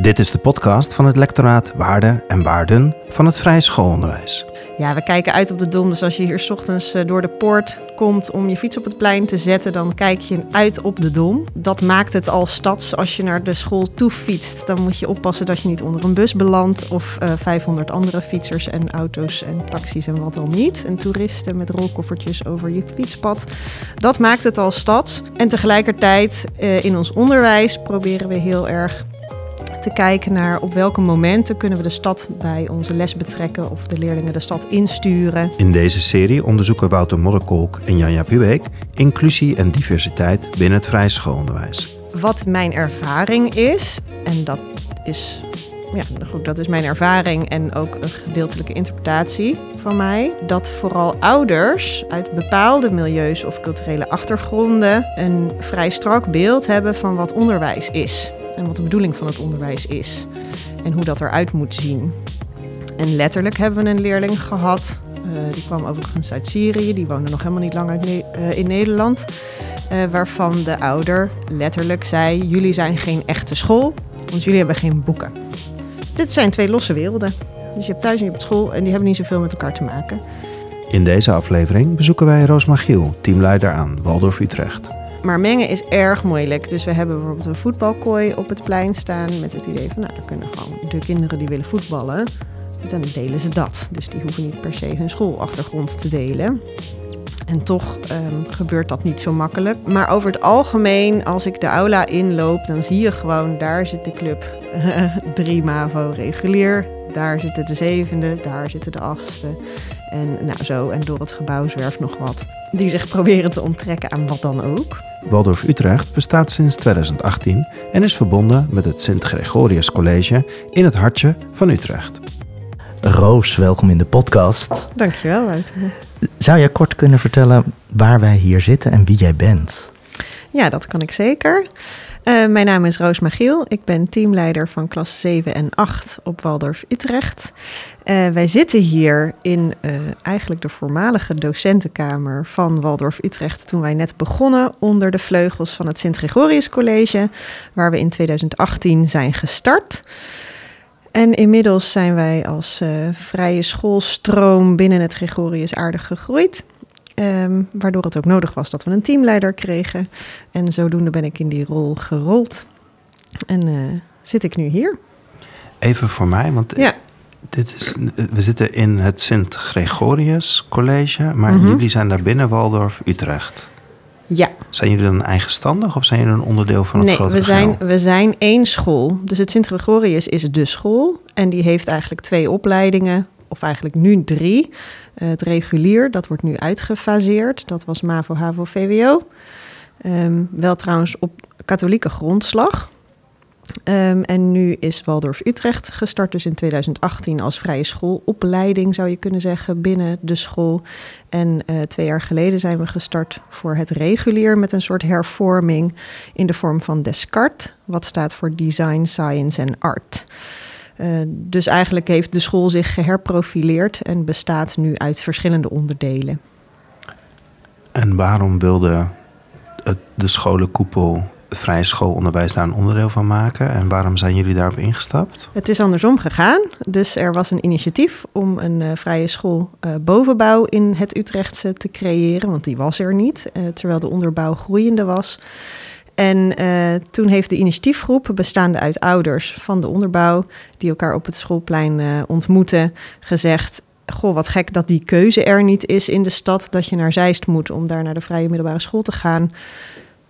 Dit is de podcast van het lectoraat Waarden en Waarden van het Vrije Schoolonderwijs. Ja, we kijken uit op de Dom. Dus als je hier 's ochtends eh, door de poort komt om je fiets op het plein te zetten, dan kijk je uit op de Dom. Dat maakt het al stads. Als je naar de school toe fietst, dan moet je oppassen dat je niet onder een bus belandt of eh 500 andere fietsers en auto's en taxis en wat al niet. En toeristen met rolkoffertjes over je fietspad. Dat maakt het al stads. En tegelijkertijd eh, in ons onderwijs proberen we heel erg te kijken naar op welke momenten kunnen we de stad bij onze les betrekken of de leerlingen de stad insturen. In deze serie onderzoeken Wouter Modderkolk en Janja Puweek inclusie en diversiteit binnen het Vrije Schoolonderwijs. Wat mijn ervaring is, en dat is, ja, goed, dat is mijn ervaring en ook een gedeeltelijke interpretatie van mij, dat vooral ouders uit bepaalde milieus of culturele achtergronden een vrij strak beeld hebben van wat onderwijs is en wat de bedoeling van het onderwijs is en hoe dat eruit moet zien. En letterlijk hebben we een leerling gehad, eh, die kwam overigens uit Syrië, die woonde nog helemaal niet lang uit eh, in Nederland, eh, waarvan de ouder letterlijk zei: Jullie zijn geen echte school, want jullie hebben geen boeken. Dit zijn twee losse werelden. Dus je hebt thuis en je hebt school en die hebben niet zoveel met elkaar te maken. In deze aflevering bezoeken wij Roos Magiel, teamleider aan Waldorf Utrecht. Maar mengen is erg moeilijk. Dus we hebben bijvoorbeeld een voetbalkooi op het plein staan met het idee van, nou, dan kunnen gewoon de kinderen die willen voetballen, dan delen ze dat. Dus die hoeven niet per se hun schoolachtergrond te delen. En toch ehm, gebeurt dat niet zo makkelijk. Maar over het algemeen, als ik de aula inloop, dan zie je gewoon, daar zit de club 3 MAVO regulier. Daar zitten de zevende, daar zitten de achtste. En nou zo, en door het gebouw zwerft nog wat. Die zich proberen te onttrekken aan wat dan ook. Waldorf Utrecht bestaat sinds 2018 en is verbonden met het Sint-Gregorius College in het hartje van Utrecht. Roos, welkom in de podcast. Dankjewel, Wouter. Zou jij kort kunnen vertellen waar wij hier zitten en wie jij bent? Ja, dat kan ik zeker. Eh, mijn naam is Roos Magiel. Ik ben teamleider van klas 7 en 8 op Waldorf Utrecht. Eh, wij zitten hier in eh, eigenlijk de voormalige docentenkamer van Waldorf Utrecht toen wij net begonnen onder de vleugels van het Sint-Gregorius College, waar we in 2018 zijn gestart. En inmiddels zijn wij als vrije schoolstroom binnen het Gregorius aardig gegroeid. Ehm, waardoor het ook nodig was dat we een teamleider kregen. En zodoende ben ik in die rol gerold. En eh, zit ik nu hier. Even voor mij, want Ja. dit is, we zitten in het Sint-Gregorius College, maar Mhm. jullie zijn daar binnen Waldorf Utrecht. Ja, Zijn jullie dan eigenstandig of zijn jullie een onderdeel van het nee, grote we zijn, we zijn één school. Dus het Sint-Gregorius is de school. En die heeft eigenlijk twee opleidingen, of eigenlijk nu drie. Eh, het regulier, dat wordt nu uitgefaseerd. Dat was MAVO, HAVO, VWO. Ehm, wel trouwens op katholieke grondslag. Ehm, en nu is Waldorf Utrecht gestart, dus in 2018 als vrije schoolopleiding zou je kunnen zeggen binnen de school. En eh, twee jaar geleden zijn we gestart voor het regulier met een soort hervorming in de vorm van Descartes, wat staat voor Design, Science en Art. Eh, dus eigenlijk heeft de school zich geherprofileerd en bestaat nu uit verschillende onderdelen. En waarom wilde het, de scholenkoepel, het vrije schoolonderwijs, daar een onderdeel van maken? En waarom zijn jullie daarop ingestapt? Het is andersom gegaan. Dus er was een initiatief om een eh, vrije school eh, bovenbouw in het Utrechtse te creëren, want die was er niet, terwijl de onderbouw groeiende was. En eh, toen heeft de initiatiefgroep, bestaande uit ouders van de onderbouw, die elkaar op het schoolplein eh, ontmoeten, gezegd: Goh, wat gek dat die keuze er niet is in de stad, dat je naar Zeist moet om daar naar de vrije middelbare school te gaan.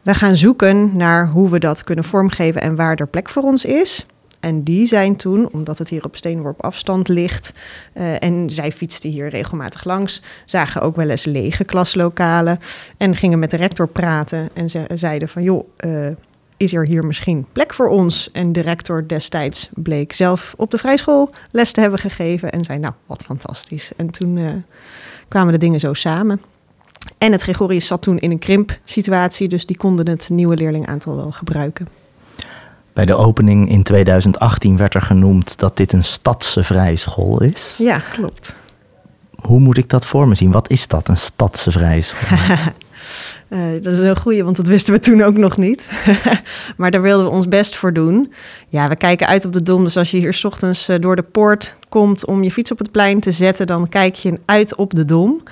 We gaan zoeken naar hoe we dat kunnen vormgeven en waar er plek voor ons is. En die zijn toen, omdat het hier op steenworp afstand ligt, eh, en zij fietsten hier regelmatig langs, zagen ook wel eens lege klaslokalen en gingen met de rector praten en ze zeiden van joh, eh, is er hier misschien plek voor ons? En de rector destijds bleek zelf op de vrijschool les te hebben gegeven en zei nou, wat fantastisch. En toen eh, kwamen de dingen zo samen. En het Gregorius zat toen in een krimpsituatie, dus die konden het nieuwe leerlingaantal wel gebruiken. Bij de opening in 2018 werd er genoemd dat dit een stadse vrije school is. Ja, klopt. Hoe moet ik dat voor me zien? Wat is dat, een stadse vrije school? Eh, dat is een goeie, want dat wisten we toen ook nog niet. maar daar wilden we ons best voor doen. Ja, we kijken uit op de Dom. Dus als je hier s ochtends eh, door de poort komt om je fiets op het plein te zetten... dan kijk je uit op de Dom.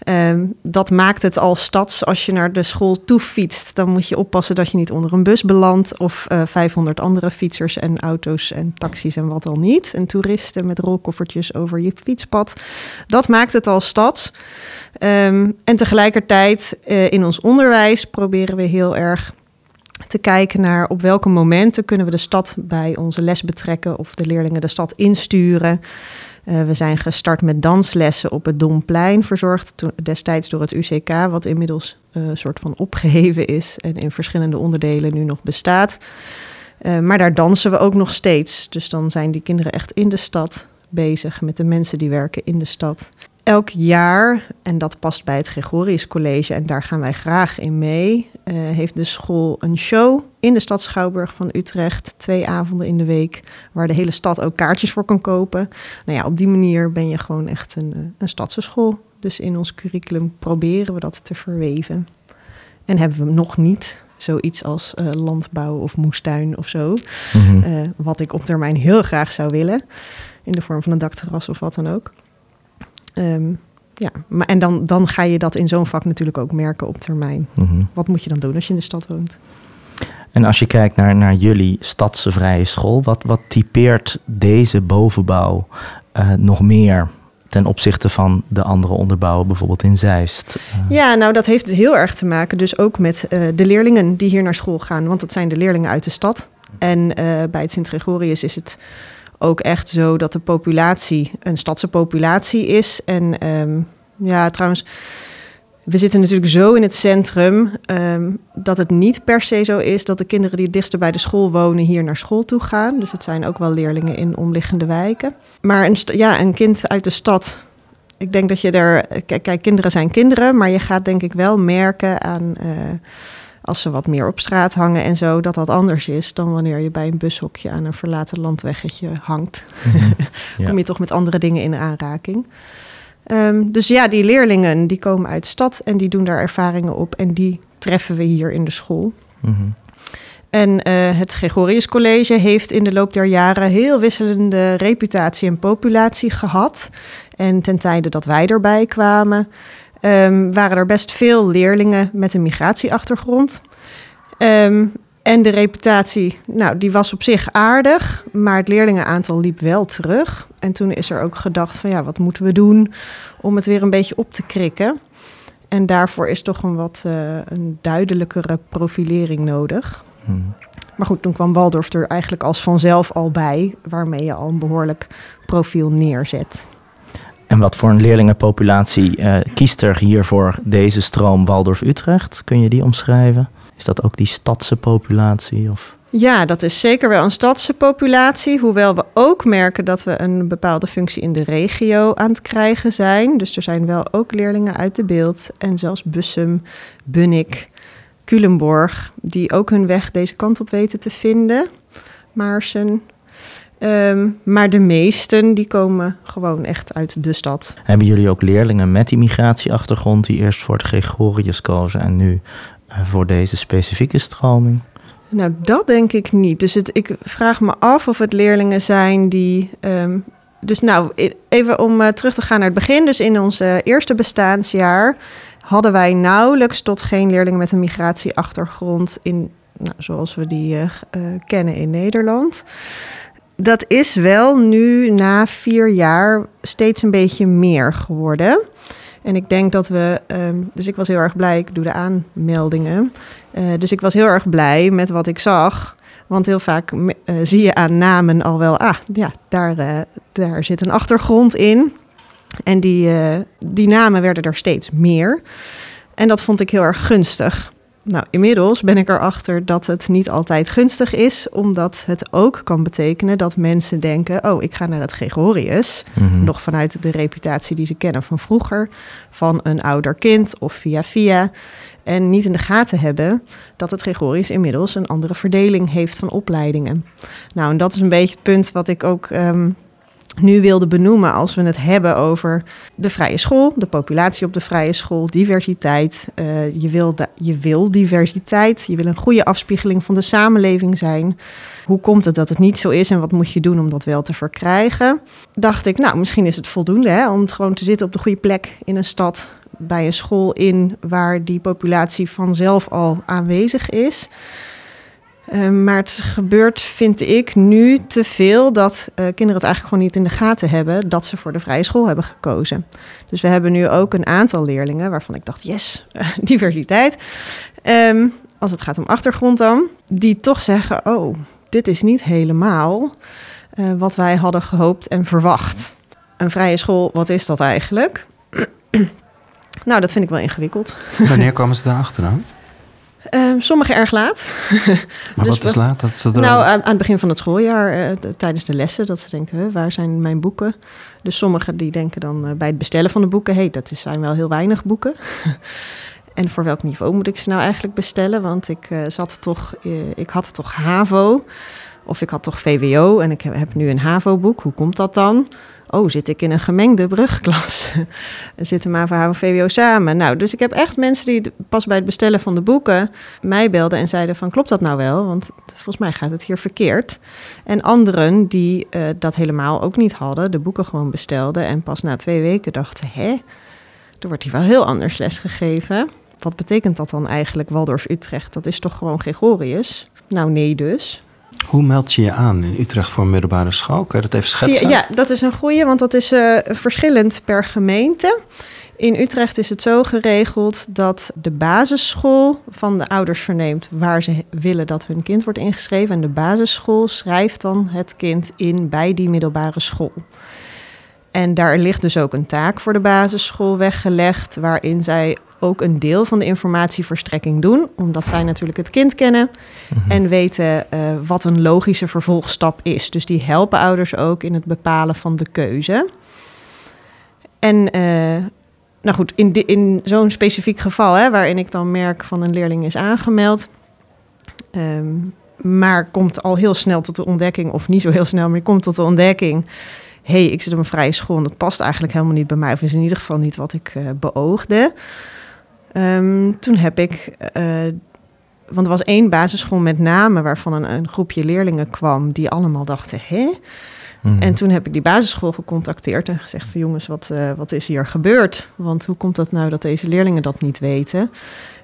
Ehm, dat maakt het al stads. Als je naar de school toe fietst, dan moet je oppassen dat je niet onder een bus belandt. Of uh, 500 andere fietsers en auto's en taxis en wat al niet. En toeristen met rolkoffertjes over je fietspad. Dat maakt het al stads. Um, en tegelijkertijd uh, in ons onderwijs proberen we heel erg te kijken naar op welke momenten kunnen we de stad bij onze les betrekken of de leerlingen de stad insturen. Uh, we zijn gestart met danslessen op het Domplein, verzorgd destijds door het UCK, wat inmiddels een uh, soort van opgeheven is en in verschillende onderdelen nu nog bestaat. Uh, maar daar dansen we ook nog steeds. Dus dan zijn die kinderen echt in de stad bezig met de mensen die werken in de stad. Elk jaar, en dat past bij het Gregorius College en daar gaan wij graag in mee, uh, heeft de school een show in de stad Schouwburg van Utrecht. Twee avonden in de week, waar de hele stad ook kaartjes voor kan kopen. Nou ja, op die manier ben je gewoon echt een, een stadse school. Dus in ons curriculum proberen we dat te verweven. En hebben we nog niet zoiets als uh, landbouw of moestuin of zo. Uh, wat ik op termijn heel graag zou willen. In de vorm van een dakterras of wat dan ook. Um, ja, maar en dan, dan ga je dat in zo'n vak natuurlijk ook merken op termijn. Mm-hmm. Wat moet je dan doen als je in de stad woont? En als je kijkt naar, naar jullie stadse vrije school, wat, wat typeert deze bovenbouw uh, nog meer ten opzichte van de andere onderbouwen, bijvoorbeeld in Zeist? Uh... Ja, nou dat heeft heel erg te maken dus ook met uh, de leerlingen die hier naar school gaan. Want dat zijn de leerlingen uit de stad. En uh, bij het Sint-Gregorius is het ook echt zo dat de populatie een stadse populatie is. En um, ja, trouwens, we zitten natuurlijk zo in het centrum um, dat het niet per se zo is dat de kinderen die het dichtst bij de school wonen hier naar school toe gaan. Dus het zijn ook wel leerlingen in omliggende wijken. Maar een, ja, een kind uit de stad. Ik denk dat je er. Kijk, kijk, kinderen zijn kinderen, maar je gaat denk ik wel merken aan. Uh, als ze wat meer op straat hangen en zo, dat dat anders is dan wanneer je bij een bushokje aan een verlaten landweggetje hangt. Ja. Kom je toch met andere dingen in aanraking. Um, dus ja, die leerlingen die komen uit stad en die doen daar ervaringen op en die treffen we hier in de school. Mm-hmm. En uh, het Gregorius College heeft in de loop der jaren heel wisselende reputatie en populatie gehad. En ten tijde dat wij erbij kwamen, um, waren er best veel leerlingen met een migratieachtergrond. Um, en de reputatie, nou, die was op zich aardig, maar het leerlingenaantal liep wel terug. En toen is er ook gedacht van, ja, wat moeten we doen om het weer een beetje op te krikken? En daarvoor is toch een wat uh, een duidelijkere profilering nodig. Hmm. Maar goed, toen kwam Waldorf er eigenlijk als vanzelf al bij, waarmee je al een behoorlijk profiel neerzet. En wat voor een leerlingenpopulatie uh, kiest er hier voor deze stroom Waldorf-Utrecht? Kun je die omschrijven? Is dat ook die stadse populatie? Of? Ja, dat is zeker wel een stadse populatie. Hoewel we ook merken dat we een bepaalde functie in de regio aan het krijgen zijn. Dus er zijn wel ook leerlingen uit de beeld. En zelfs Bussum, Bunnik, Culemborg, die ook hun weg deze kant op weten te vinden. Maarsen. Um, maar de meesten die komen gewoon echt uit de stad. Hebben jullie ook leerlingen met die migratieachtergrond die eerst voor het Gregorius kozen en nu uh, voor deze specifieke stroming? Nou, dat denk ik niet. Dus het, ik vraag me af of het leerlingen zijn die. Um, dus nou, even om uh, terug te gaan naar het begin. Dus in ons uh, eerste bestaansjaar hadden wij nauwelijks tot geen leerlingen met een migratieachtergrond in, nou, zoals we die uh, kennen in Nederland. Dat is wel nu na vier jaar steeds een beetje meer geworden. En ik denk dat we, um, dus ik was heel erg blij, ik doe de aanmeldingen. Uh, dus ik was heel erg blij met wat ik zag. Want heel vaak uh, zie je aan namen al wel, ah ja, daar, uh, daar zit een achtergrond in. En die, die namen werden er steeds meer. En dat vond ik heel erg gunstig. Nou, inmiddels ben ik erachter dat het niet altijd gunstig is, omdat het ook kan betekenen dat mensen denken: oh, ik ga naar het Gregorius. Mm-hmm. Nog vanuit de reputatie die ze kennen van vroeger, van een ouder kind of via via. En niet in de gaten hebben dat het Gregorius inmiddels een andere verdeling heeft van opleidingen. Nou, en dat is een beetje het punt wat ik ook. Um, nu wilde benoemen als we het hebben over de vrije school, de populatie op de vrije school, diversiteit. Uh, je, wil je wil diversiteit, je wil een goede afspiegeling van de samenleving zijn. Hoe komt het dat het niet zo is en wat moet je doen om dat wel te verkrijgen? Dacht ik, nou, misschien is het voldoende hè, om gewoon te zitten op de goede plek in een stad, bij een school in waar die populatie vanzelf al aanwezig is. Ehm, maar het gebeurt, vind ik, nu te veel dat uh, kinderen het eigenlijk gewoon niet in de gaten hebben dat ze voor de vrije school hebben gekozen. Dus we hebben nu ook een aantal leerlingen waarvan ik dacht, yes, diversiteit. Ehm, als het gaat om achtergrond dan, die toch zeggen, oh, dit is niet helemaal uh, wat wij hadden gehoopt en verwacht. Een vrije school, wat is dat eigenlijk? nou, dat vind ik wel ingewikkeld. Wanneer kwamen ze daarachter dan? Um, sommige erg laat. Maar dus wat is laat? Dat ze nou, aan, het begin van het schooljaar, uh, tijdens de lessen, dat ze denken, waar zijn mijn boeken? Dus sommigen die denken dan uh, bij het bestellen van de boeken, hé, hey, dat zijn wel heel weinig boeken. en voor welk niveau moet ik ze nou eigenlijk bestellen? Want ik uh, zat toch, ik had toch HAVO, of ik had toch VWO en ik heb, heb nu een HAVO-boek. Hoe komt dat dan? Oh, zit ik in een gemengde brugklas? Zitten MAVO, HAVO, VWO samen? Nou, dus ik heb echt mensen die pas bij het bestellen van de boeken mij belden en zeiden van, klopt dat nou wel? Want volgens mij gaat het hier verkeerd. En anderen die uh, dat helemaal ook niet hadden, de boeken gewoon bestelden en pas na twee weken dachten, hè, er wordt hier wel heel anders lesgegeven. Wat betekent dat dan eigenlijk, Waldorf-Utrecht? Dat is toch gewoon Gregorius? Nou, nee dus. Hoe meld je je aan in Utrecht voor middelbare school? Kan je dat even schetsen? Ja, dat is een goede, want dat is uh, verschillend per gemeente. In Utrecht is het zo geregeld dat de basisschool van de ouders verneemt waar ze willen dat hun kind wordt ingeschreven. En de basisschool schrijft dan het kind in bij die middelbare school. En daar ligt dus ook een taak voor de basisschool weggelegd, waarin zij ook een deel van de informatieverstrekking doen, omdat zij natuurlijk het kind kennen mhm. en weten uh, wat een logische vervolgstap is. Dus die helpen ouders ook in het bepalen van de keuze. En uh, nou goed, in, in zo'n specifiek geval, hè, waarin ik dan merk van een leerling is aangemeld, um, maar komt al heel snel tot de ontdekking, of niet zo heel snel, maar je komt tot de ontdekking hey, ik zit op een vrije school en dat past eigenlijk helemaal niet bij mij, of is in ieder geval niet wat ik uh, beoogde. Um, toen heb ik, uh, want er was één basisschool met name waarvan een, een groepje leerlingen kwam die allemaal dachten, hè? Mhm. En toen heb ik die basisschool gecontacteerd en gezegd van jongens, wat, uh, wat is hier gebeurd? Want hoe komt dat nou dat deze leerlingen dat niet weten?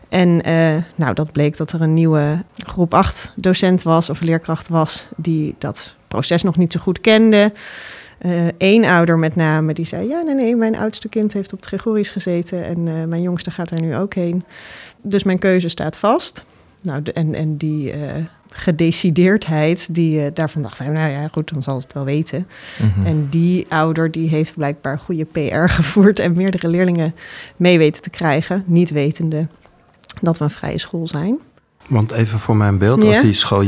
En uh, nou, dat bleek dat er een nieuwe groep 8 docent was of leerkracht was die dat proces nog niet zo goed kende. Eén uh, ouder met name die zei: Ja, nee, nee, mijn oudste kind heeft op het Gregorisch gezeten en uh, mijn jongste gaat er nu ook heen. Dus mijn keuze staat vast. Nou, de, en, en die uh, gedecideerdheid, die daarvan dacht hij: Nou ja, goed, dan zal het wel weten. Mm -hmm. En die ouder die heeft blijkbaar goede PR gevoerd en meerdere leerlingen mee weten te krijgen, niet wetende dat we een vrije school zijn. Want even voor mijn beeld, als die school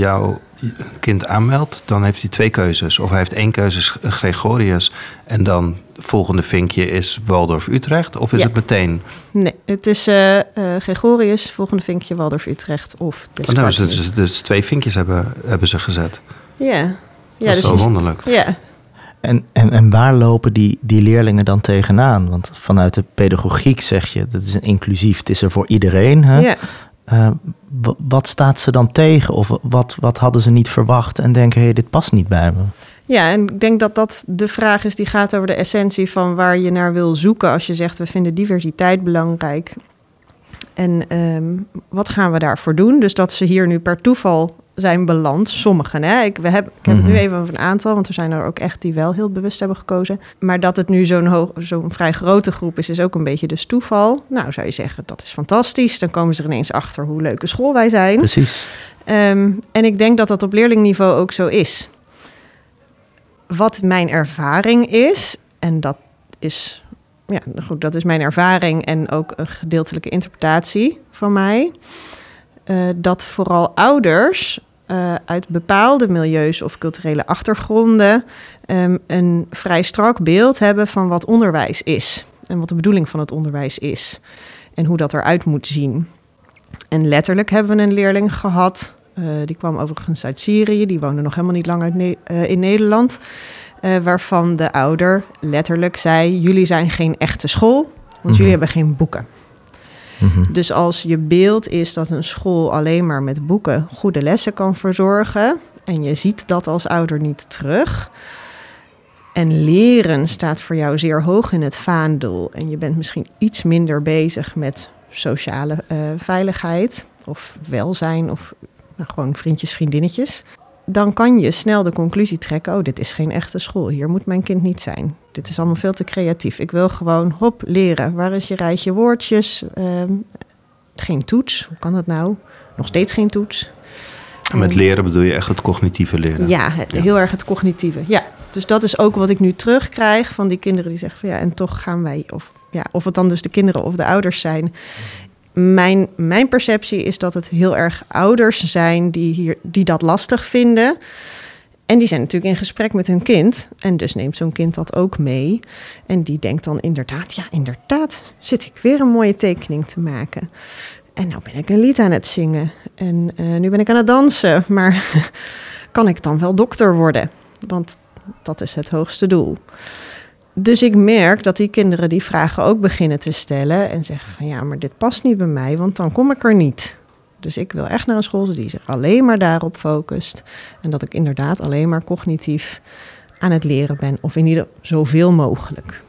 jouw kind aanmeldt, dan heeft hij twee keuzes. Of hij heeft één keuze Gregorius en dan het volgende vinkje is Waldorf Utrecht. Of is ja. het meteen? Nee, het is uh, uh, Gregorius, volgende vinkje Waldorf Utrecht of oh, nou, dus, dus, dus, twee vinkjes hebben, hebben ze gezet. Ja. ja dat is dus wel wonderlijk. Ja. En, en, en waar lopen die, die leerlingen dan tegenaan? Want vanuit de pedagogiek zeg je, dat is een inclusief, het is er voor iedereen. Hè? Ja. Uh, wat staat ze dan tegen? Of wat, wat hadden ze niet verwacht en denken, hé, hey, dit past niet bij me? Ja, en ik denk dat dat de vraag is die gaat over de essentie van waar je naar wil zoeken als je zegt we vinden diversiteit belangrijk. En um, wat gaan we daarvoor doen? Dus dat ze hier nu per toeval zijn beland. Sommigen, hè. Ik, we heb, ik heb mm -hmm. het nu even over een aantal, want er zijn er ook echt die wel heel bewust hebben gekozen. Maar dat het nu zo'n zo'n vrij grote groep is, is ook een beetje dus toeval. Nou, zou je zeggen, dat is fantastisch. Dan komen ze er ineens achter hoe leuke school wij zijn. Precies. Um, en ik denk dat dat op leerlingniveau ook zo is. Wat mijn ervaring is, en dat is, ja, goed, dat is mijn ervaring en ook een gedeeltelijke interpretatie van mij. Uh, dat vooral ouders uh, uit bepaalde milieus of culturele achtergronden um, een vrij strak beeld hebben van wat onderwijs is en wat de bedoeling van het onderwijs is en hoe dat eruit moet zien. En letterlijk hebben we een leerling gehad, uh, die kwam overigens uit Syrië, die woonde nog helemaal niet lang uit ne uh, in Nederland. eh, waarvan de ouder letterlijk zei: Jullie zijn geen echte school, want Mhm. jullie hebben geen boeken. Mhm. Dus als je beeld is dat een school alleen maar met boeken goede lessen kan verzorgen en je ziet dat als ouder niet terug. En leren staat voor jou zeer hoog in het vaandel. En je bent misschien iets minder bezig met sociale eh, veiligheid of welzijn of nou, gewoon vriendjes, vriendinnetjes. Dan kan je snel de conclusie trekken: oh, dit is geen echte school. Hier moet mijn kind niet zijn. Dit is allemaal veel te creatief. Ik wil gewoon hop leren. Waar is je rijtje woordjes? Ehm, geen toets. Hoe kan dat nou? Nog steeds geen toets. En met En- leren bedoel je echt het cognitieve leren? Ja, Ja. heel erg het cognitieve. Ja, dus dat is ook wat ik nu terugkrijg van die kinderen die zeggen van ja, en toch gaan wij, of, ja, of het dan dus de kinderen of de ouders zijn. Mijn, mijn perceptie is dat het heel erg ouders zijn die, hier, die dat lastig vinden. En die zijn natuurlijk in gesprek met hun kind. En dus neemt zo'n kind dat ook mee. En die denkt dan inderdaad, ja, inderdaad, zit ik weer een mooie tekening te maken. En nou ben ik een lied aan het zingen. En eh, nu ben ik aan het dansen. Maar kan ik dan wel dokter worden? Want dat is het hoogste doel. Dus ik merk dat die kinderen die vragen ook beginnen te stellen en zeggen van ja, maar dit past niet bij mij, want dan kom ik er niet. Dus ik wil echt naar een school die zich alleen maar daarop focust en dat ik inderdaad alleen maar cognitief aan het leren ben, of in ieder zoveel mogelijk.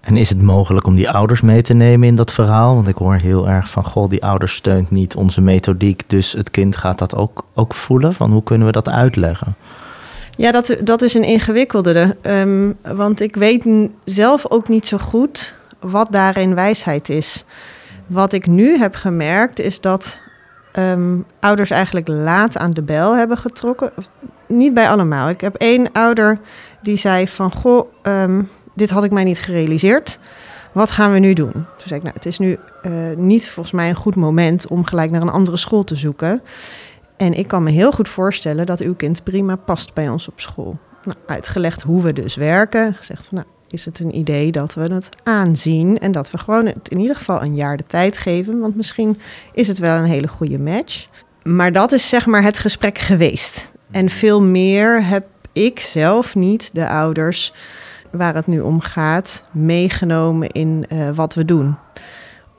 En is het mogelijk om die ouders mee te nemen in dat verhaal? Want ik hoor heel erg van, goh, die ouders steunt niet onze methodiek, dus het kind gaat dat ook, ook voelen. Van hoe kunnen we dat uitleggen? Ja, dat, dat is een ingewikkelde. ehm, want ik weet zelf ook niet zo goed wat daarin wijsheid is. Wat ik nu heb gemerkt is dat ehm, ouders eigenlijk laat aan de bel hebben getrokken. Niet bij allemaal. Ik heb één ouder die zei van... Goh, ehm, dit had ik mij niet gerealiseerd. Wat gaan we nu doen? Toen zei ik, nou, het is nu eh, niet volgens mij een goed moment... om gelijk naar een andere school te zoeken. En ik kan me heel goed voorstellen dat uw kind prima past bij ons op school. Nou, uitgelegd hoe we dus werken. Gezegd van, nou, is het een idee dat we het aanzien en dat we gewoon het in ieder geval een jaar de tijd geven, want misschien is het wel een hele goede match. Maar dat is zeg maar het gesprek geweest. En veel meer heb ik zelf niet de ouders waar het nu om gaat meegenomen in eh, wat we doen.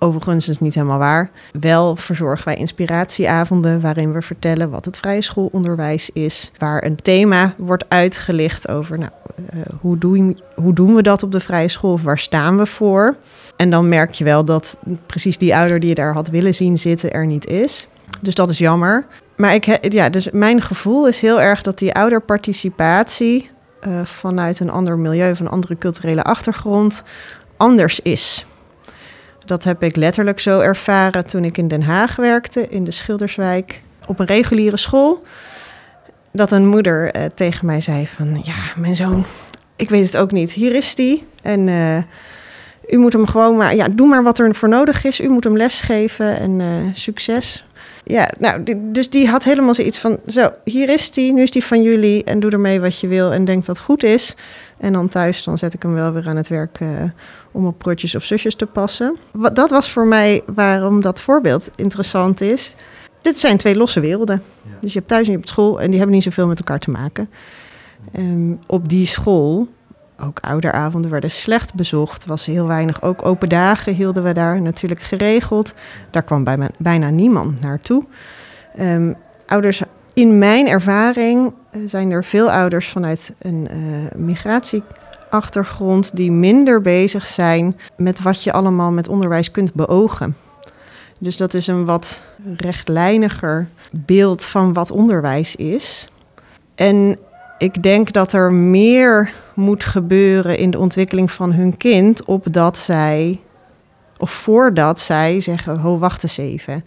Overigens is niet helemaal waar. Wel verzorgen wij inspiratieavonden waarin we vertellen wat het vrije schoolonderwijs is. Waar een thema wordt uitgelicht over nou, eh, hoe, doen, hoe doen we dat op de vrije school of waar staan we voor. En dan merk je wel dat precies die ouder die je daar had willen zien zitten er niet is. Dus dat is jammer. Maar ik, ja, dus mijn gevoel is heel erg dat die ouderparticipatie eh, vanuit een ander milieu, van een andere culturele achtergrond, anders is. Dat heb ik letterlijk zo ervaren toen ik in Den Haag werkte, in de Schilderswijk, op een reguliere school. Dat een moeder eh, tegen mij zei van, ja, mijn zoon, ik weet het ook niet. Hier is die en eh, u moet hem gewoon maar, ja, doe maar wat er voor nodig is. U moet hem lesgeven en eh, succes. Ja, nou, die- dus die had helemaal zoiets van, zo, hier is die, nu is die van jullie en doe ermee wat je wil en denk dat het goed is. En dan thuis, dan zet ik hem wel weer aan het werk eh, om op broertjes of zusjes te passen. Wat, dat was voor mij waarom dat voorbeeld interessant is. Dit zijn twee losse werelden. Dus je hebt thuis en je hebt school en die hebben niet zoveel met elkaar te maken. Ehm, op die school, ook ouderavonden werden slecht bezocht. Was heel weinig, ook open dagen hielden we daar natuurlijk geregeld. Daar kwam bijna niemand naartoe. Ehm, ouders, in mijn ervaring eh, zijn er veel ouders vanuit een eh, migratieachtergrond die minder bezig zijn met wat je allemaal met onderwijs kunt beogen. Dus dat is een wat rechtlijniger beeld van wat onderwijs is. En ik denk dat er meer moet gebeuren in de ontwikkeling van hun kind, opdat zij, of voordat zij zeggen: Ho, wacht eens even.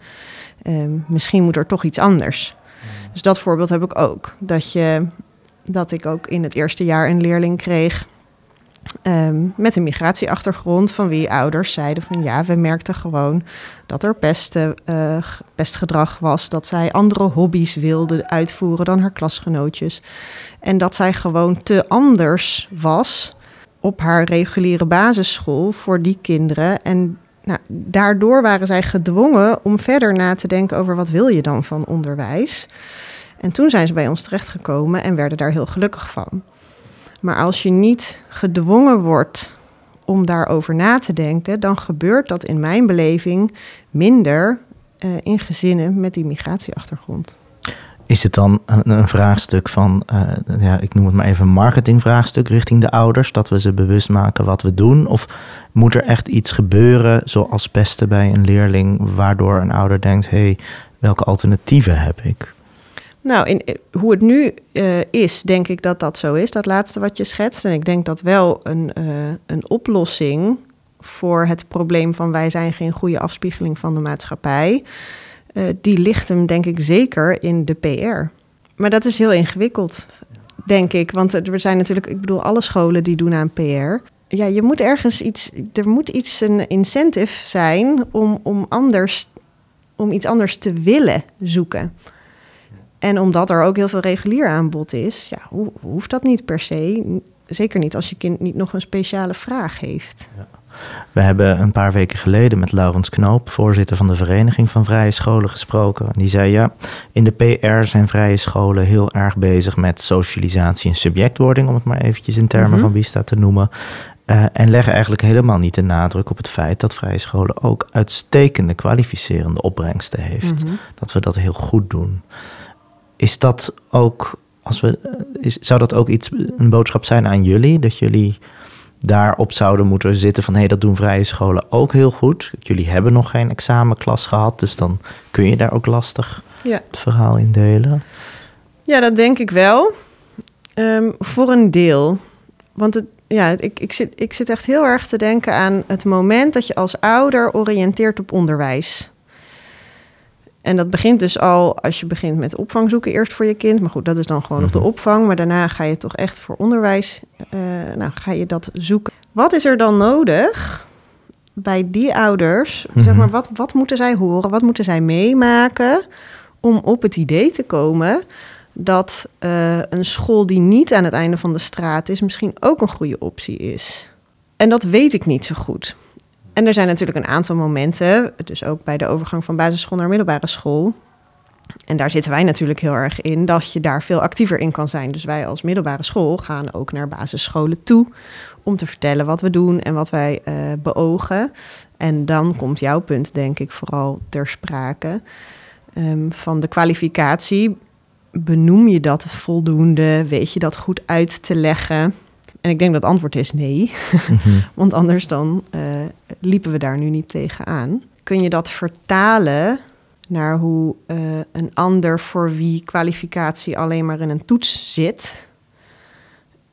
Ehm, misschien moet er toch iets anders. Dus dat voorbeeld heb ik ook. Dat, je, dat ik ook in het eerste jaar een leerling kreeg ehm, met een migratieachtergrond, van wie ouders zeiden van ja, we merkten gewoon dat er eh, g- pestgedrag was, dat zij andere hobby's wilde uitvoeren dan haar klasgenootjes. En dat zij gewoon te anders was op haar reguliere basisschool voor die kinderen. En nou, daardoor waren zij gedwongen om verder na te denken over wat wil je dan van onderwijs. En toen zijn ze bij ons terechtgekomen en werden daar heel gelukkig van. Maar als je niet gedwongen wordt om daarover na te denken, dan gebeurt dat in mijn beleving minder uh, in gezinnen met die migratieachtergrond. Is het dan een, vraagstuk van, uh, ja, ik noem het maar even een marketingvraagstuk richting de ouders, dat we ze bewust maken wat we doen? Of moet er echt iets gebeuren, zoals pesten bij een leerling, waardoor een ouder denkt, hé, hey, welke alternatieven heb ik? Nou, in, eh, hoe het nu uh, is, denk ik dat dat zo is, dat laatste wat je schetst. En ik denk dat wel een, uh, een oplossing voor het probleem van wij zijn geen goede afspiegeling van de maatschappij, die ligt hem denk ik zeker in de PR. Maar dat is heel ingewikkeld, denk ik. Want er zijn natuurlijk, ik bedoel, alle scholen die doen aan PR. Ja, je moet ergens iets, er moet iets een incentive zijn om, om, anders, om iets anders te willen zoeken. En omdat er ook heel veel regulier aanbod is, ja, ho hoeft dat niet per se. Zeker niet als je kind niet nog een speciale vraag heeft. Ja. We hebben een paar weken geleden met Laurens Knoop, voorzitter van de Vereniging van Vrije Scholen, gesproken. Die zei ja, in de PR zijn vrije scholen heel erg bezig met socialisatie en subjectwording, om het maar eventjes in termen mm -hmm. van Vista te noemen. Uh, en leggen eigenlijk helemaal niet de nadruk op het feit dat vrije scholen ook uitstekende kwalificerende opbrengsten heeft. Mm -hmm. Dat we dat heel goed doen. Is dat ook, als we, is, zou dat ook iets, een boodschap zijn aan jullie? Dat jullie daarop zouden moeten zitten van hé, hey, dat doen vrije scholen ook heel goed. Jullie hebben nog geen examenklas gehad, dus dan kun je daar ook lastig ja. het verhaal in delen. Ja, dat denk ik wel. Um, voor een deel. Want het, ja, ik, ik, zit, ik zit echt heel erg te denken aan het moment dat je als ouder oriënteert op onderwijs. En dat begint dus al als je begint met opvang zoeken eerst voor je kind. Maar goed, dat is dan gewoon nog de Mhm. opvang. Maar daarna ga je toch echt voor onderwijs, uh, nou ga je dat zoeken. Wat is er dan nodig bij die ouders? Zeg Mhm. maar, wat, wat moeten zij horen? Wat moeten zij meemaken om op het idee te komen dat uh, een school die niet aan het einde van de straat is, misschien ook een goede optie is? En dat weet ik niet zo goed. En er zijn natuurlijk een aantal momenten, dus ook bij de overgang van basisschool naar middelbare school. En daar zitten wij natuurlijk heel erg in, dat je daar veel actiever in kan zijn. Dus wij als middelbare school gaan ook naar basisscholen toe om te vertellen wat we doen en wat wij uh, beogen. En dan komt jouw punt, denk ik, vooral ter sprake. Um, van de kwalificatie, benoem je dat voldoende? Weet je dat goed uit te leggen? En ik denk dat het antwoord is nee. Mhm. Want anders dan uh, liepen we daar nu niet tegenaan. Kun je dat vertalen naar hoe uh, een ander voor wie kwalificatie alleen maar in een toets zit?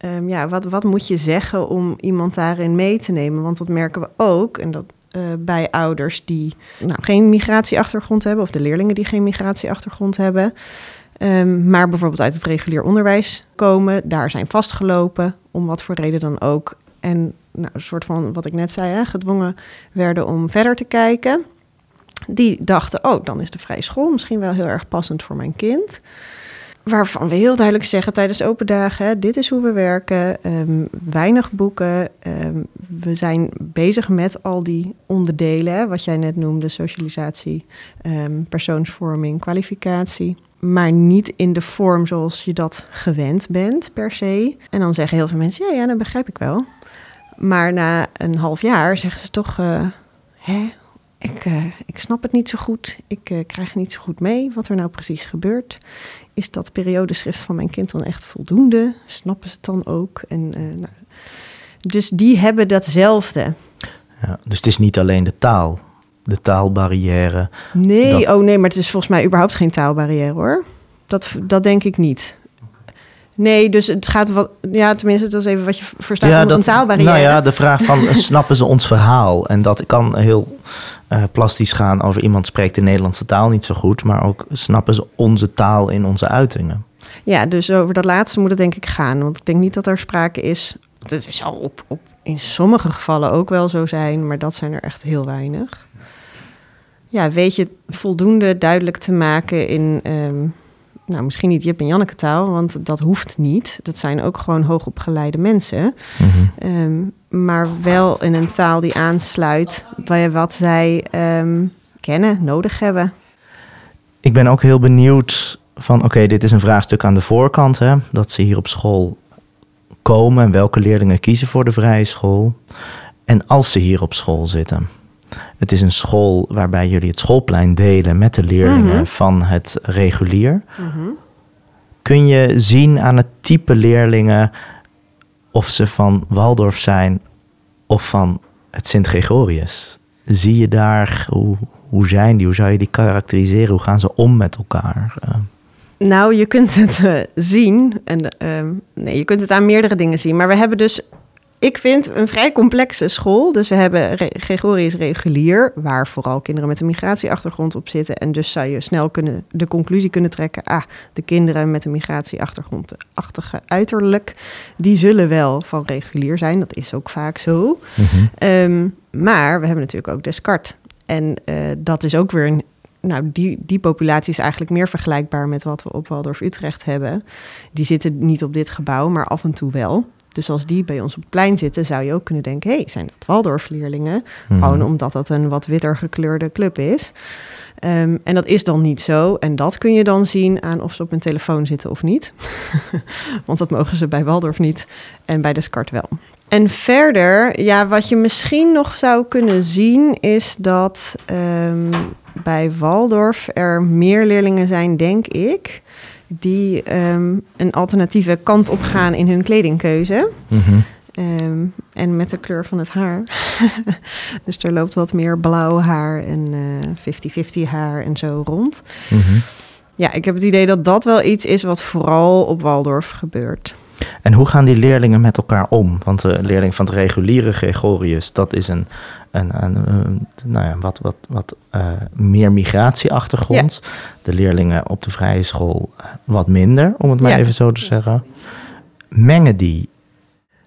Um, ja, wat, wat moet je zeggen om iemand daarin mee te nemen? Want dat merken we ook. En dat uh, bij ouders die nou, geen migratieachtergrond hebben, of de leerlingen die geen migratieachtergrond hebben. Um, maar bijvoorbeeld uit het regulier onderwijs komen, daar zijn vastgelopen, om wat voor reden dan ook. En nou, een soort van, wat ik net zei, hè, gedwongen werden om verder te kijken. Die dachten, oh, dan is de vrije school misschien wel heel erg passend voor mijn kind. Waarvan we heel duidelijk zeggen tijdens open dagen, dit is hoe we werken, um, weinig boeken. Um, we zijn bezig met al die onderdelen, wat jij net noemde, socialisatie, um, persoonsvorming, kwalificatie maar niet in de vorm zoals je dat gewend bent per se. En dan zeggen heel veel mensen, ja, ja, dat begrijp ik wel. Maar na een half jaar zeggen ze toch, uh, hè, ik, uh, ik snap het niet zo goed. Ik uh, krijg niet zo goed mee wat er nou precies gebeurt. Is dat periodeschrift van mijn kind dan echt voldoende? Snappen ze het dan ook? En, nou, dus die hebben datzelfde. Ja, dus het is niet alleen de taal de taalbarrière. Nee, dat... oh nee, maar het is volgens mij überhaupt geen taalbarrière hoor. Dat, dat denk ik niet. Nee, dus het gaat wat. Ja, tenminste, dat is even wat je verstaat ja, onder dat, een taalbarrière. Nou ja, de vraag van snappen ze ons verhaal? En dat kan heel uh, plastisch gaan over iemand spreekt de Nederlandse taal niet zo goed, maar ook snappen ze onze taal in onze uitingen. Ja, dus over dat laatste moet het denk ik gaan. Want ik denk niet dat er sprake is. Het zal op, op in sommige gevallen ook wel zo zijn, maar dat zijn er echt heel weinig ja, weet je voldoende duidelijk te maken in, um, nou misschien niet Jip en Janneke taal, want dat hoeft niet. Dat zijn ook gewoon hoogopgeleide mensen. Mhm. Um, maar wel in een taal die aansluit bij wat zij um, kennen, nodig hebben. Ik ben ook heel benieuwd van, oké, okay, dit is een vraagstuk aan de voorkant, hè, dat ze hier op school komen en welke leerlingen kiezen voor de vrije school. En als ze hier op school zitten. Het is een school waarbij jullie het schoolplein delen met de leerlingen Mhm. van het regulier. Kun je zien aan het type leerlingen of ze van Waldorf zijn of van het Sint-Gregorius? Zie je daar, hoe, hoe zijn die? Hoe zou je die karakteriseren? Hoe gaan ze om met elkaar? Eh, Nou, je kunt het eh, zien. En, ehm, nee, je kunt het aan meerdere dingen zien. Maar we hebben dus, ik vind, een vrij complexe school. Dus we hebben Re- Gregorius regulier, waar vooral kinderen met een migratieachtergrond op zitten. En dus zou je snel kunnen, de conclusie kunnen trekken: ah, de kinderen met een migratieachtergrond-achtige uiterlijk, die zullen wel van regulier zijn. Dat is ook vaak zo. Ehm, maar we hebben natuurlijk ook Descartes. En eh, dat is ook weer een. Nou, die, die populatie is eigenlijk meer vergelijkbaar met wat we op Waldorf Utrecht hebben. Die zitten niet op dit gebouw, maar af en toe wel. Dus als die bij ons op het plein zitten, zou je ook kunnen denken: hé, hey, zijn dat Waldorf-leerlingen? mhm. Gewoon omdat dat een wat witter gekleurde club is. Ehm, en dat is dan niet zo. En dat kun je dan zien aan of ze op een telefoon zitten of niet. Want dat mogen ze bij Waldorf niet en bij Descartes wel. En verder, ja, wat je misschien nog zou kunnen zien, is dat ehm, bij Waldorf er meer leerlingen zijn, denk ik, die ehm, een alternatieve kant op gaan in hun kledingkeuze. Mhm. Ehm, en met de kleur van het haar. dus er loopt wat meer blauw haar en eh 50-50 haar en zo rond. Mhm. Ja, ik heb het idee dat dat wel iets is wat vooral op Waldorf gebeurt. En hoe gaan die leerlingen met elkaar om? Want de leerling van het reguliere Gregorius, dat is een, een, een, een- nou ja, wat, wat, wat eh, meer migratieachtergrond. De leerlingen op de vrije school eh, wat minder, om het maar Ja. even zo te zeggen. Mengen die?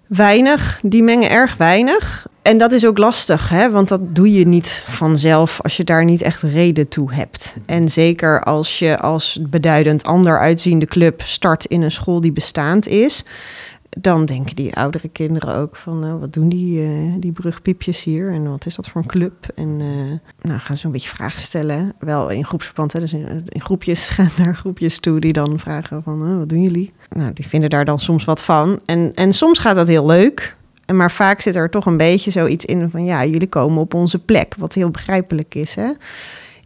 Weinig, die mengen erg weinig. En dat is ook lastig, hè? want dat doe je niet vanzelf als je daar niet echt reden toe hebt. En zeker als je als beduidend ander uitziende club start in een school die bestaand is, dan denken die oudere kinderen ook van, nou, wat doen die, eh, die brugpiepjes hier en wat is dat voor een club? En eh, nou, gaan ze een beetje vragen stellen, wel in groepsverband, hè? dus in, groepjes gaan naar groepjes toe die dan vragen van, eh, wat doen jullie? Nou, die vinden daar dan soms wat van. En, en soms gaat dat heel leuk. Maar vaak zit er toch een beetje zoiets in van ja, jullie komen op onze plek, wat heel begrijpelijk is. Hè?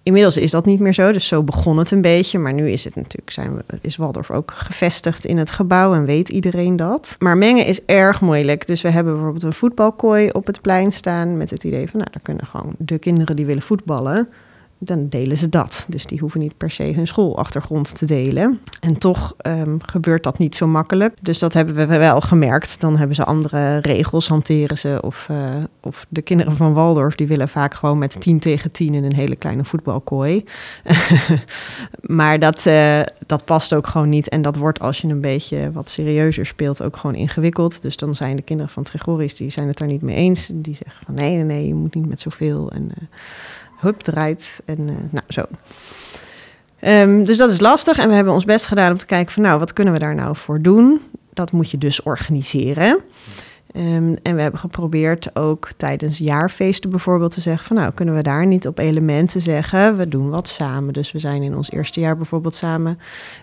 Inmiddels is dat niet meer zo, dus zo begon het een beetje. Maar nu is het natuurlijk, zijn is Waldorf ook gevestigd in het gebouw en weet iedereen dat. Maar mengen is erg moeilijk. Dus we hebben bijvoorbeeld een voetbalkooi op het plein staan met het idee van nou, daar kunnen gewoon de kinderen die willen voetballen, dan delen ze dat. Dus die hoeven niet per se hun schoolachtergrond te delen. En toch ehm, gebeurt dat niet zo makkelijk. Dus dat hebben we wel gemerkt. Dan hebben ze andere regels, hanteren ze. Of, eh, of de kinderen van Waldorf, die willen vaak gewoon met 10 tegen 10 in een hele kleine voetbalkooi. maar dat, eh, dat past ook gewoon niet. En dat wordt als je een beetje wat serieuzer speelt ook gewoon ingewikkeld. Dus dan zijn de kinderen van Gregorius, die zijn het daar niet mee eens. Die zeggen van nee, nee, nee, je moet niet met zoveel. En eh, hup, eruit. En eh, nou, zo. Ehm, dus dat is lastig. En we hebben ons best gedaan om te kijken van nou, wat kunnen we daar nou voor doen? Dat moet je dus organiseren. Ehm, en we hebben geprobeerd ook tijdens jaarfeesten bijvoorbeeld te zeggen van nou, kunnen we daar niet op elementen zeggen, we doen wat samen. Dus we zijn in ons eerste jaar bijvoorbeeld samen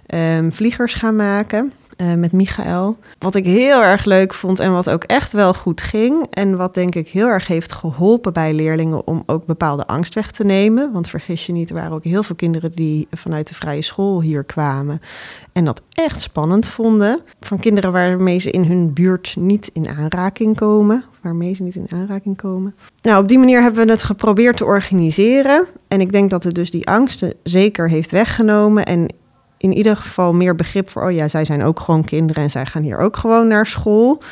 ehm, vliegers gaan maken. Eh, met Michael. Wat ik heel erg leuk vond en wat ook echt wel goed ging. En wat denk ik heel erg heeft geholpen bij leerlingen om ook bepaalde angst weg te nemen. Want vergis je niet, er waren ook heel veel kinderen die vanuit de vrije school hier kwamen. En dat echt spannend vonden. Van kinderen waarmee ze in hun buurt niet in aanraking komen. Waarmee ze niet in aanraking komen. Nou, op die manier hebben we het geprobeerd te organiseren. En ik denk dat het dus die angsten zeker heeft weggenomen. En in ieder geval meer begrip voor, oh ja, zij zijn ook gewoon kinderen en zij gaan hier ook gewoon naar school.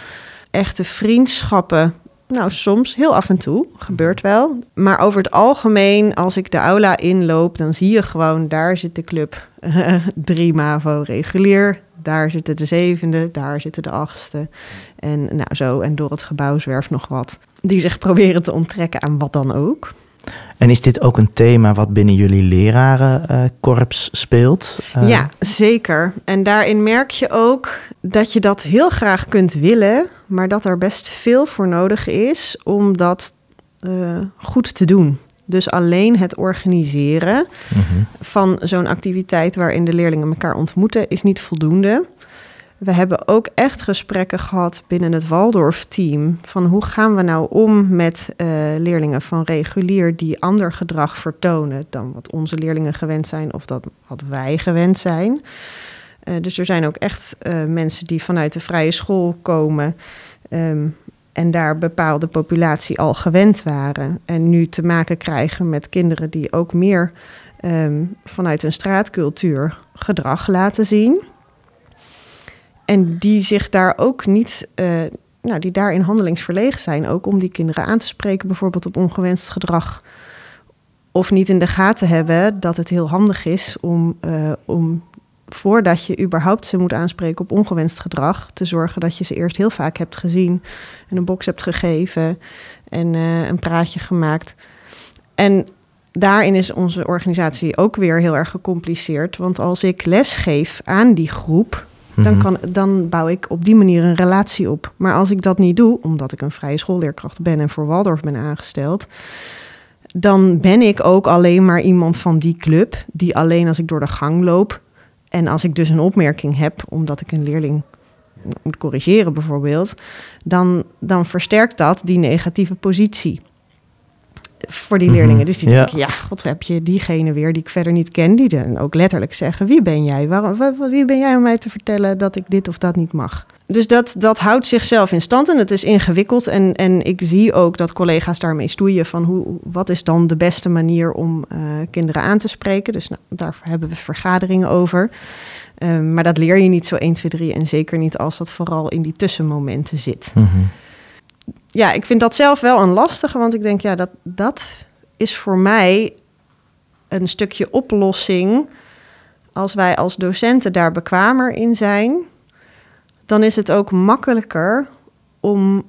Echte vriendschappen, nou soms, heel af en toe, gebeurt wel. Maar over het algemeen, als ik de aula inloop, dan zie je gewoon, daar zit de club drie MAVO regulier. Daar zitten de zevende, daar zitten de achtste. En nou zo, en door het gebouw zwerft nog wat. Die zich proberen te onttrekken aan wat dan ook. En is dit ook een thema wat binnen jullie lerarenkorps speelt? Eh, Ja, zeker. En daarin merk je ook dat je dat heel graag kunt willen, maar dat er best veel voor nodig is om dat eh, goed te doen. Dus alleen het organiseren mhm. van zo'n activiteit waarin de leerlingen elkaar ontmoeten is niet voldoende. We hebben ook echt gesprekken gehad binnen het Waldorf-team. Van hoe gaan we nou om met uh, leerlingen van regulier die ander gedrag vertonen dan wat onze leerlingen gewend zijn of dat wat wij gewend zijn. Uh, dus er zijn ook echt uh, mensen die vanuit de vrije school komen. Um, en daar bepaalde populatie al gewend waren. En nu te maken krijgen met kinderen die ook meer um, vanuit een straatcultuur gedrag laten zien. En die zich daar ook niet, uh, nou, die daarin handelingsverlegen zijn, ook om die kinderen aan te spreken, bijvoorbeeld op ongewenst gedrag. Of niet in de gaten hebben dat het heel handig is om, uh, om voordat je überhaupt ze moet aanspreken op ongewenst gedrag, te zorgen dat je ze eerst heel vaak hebt gezien en een box hebt gegeven en uh, een praatje gemaakt. En daarin is onze organisatie ook weer heel erg gecompliceerd. Want als ik les geef aan die groep, dan, Mhm. kan, dan bouw ik op die manier een relatie op. Maar als ik dat niet doe, omdat ik een vrije schoolleerkracht ben en voor Waldorf ben aangesteld, dan ben ik ook alleen maar iemand van die club, die alleen als ik door de gang loop en als ik dus een opmerking heb, omdat ik een leerling moet corrigeren bijvoorbeeld, dan, dan versterkt dat die negatieve positie voor die Mhm, leerlingen. Dus die denken, ja, god, heb je diegene weer die ik verder niet ken, die dan ook letterlijk zeggen, wie ben jij? Waarom, wa- wa- wie ben jij om mij te vertellen dat ik dit of dat niet mag? Dus dat, dat houdt zichzelf in stand en het is ingewikkeld. En, en ik zie ook dat collega's daarmee stoeien van hoe, wat is dan de beste manier om eh, kinderen aan te spreken. Dus nou, daar hebben we vergaderingen over. Ehm, maar dat leer je niet zo 1, 2, 3 en zeker niet als dat vooral in die tussenmomenten zit Mhm. Ja, ik vind dat zelf wel een lastige, want ik denk, ja, dat, dat is voor mij een stukje oplossing. Als wij als docenten daar bekwamer in zijn, dan is het ook makkelijker om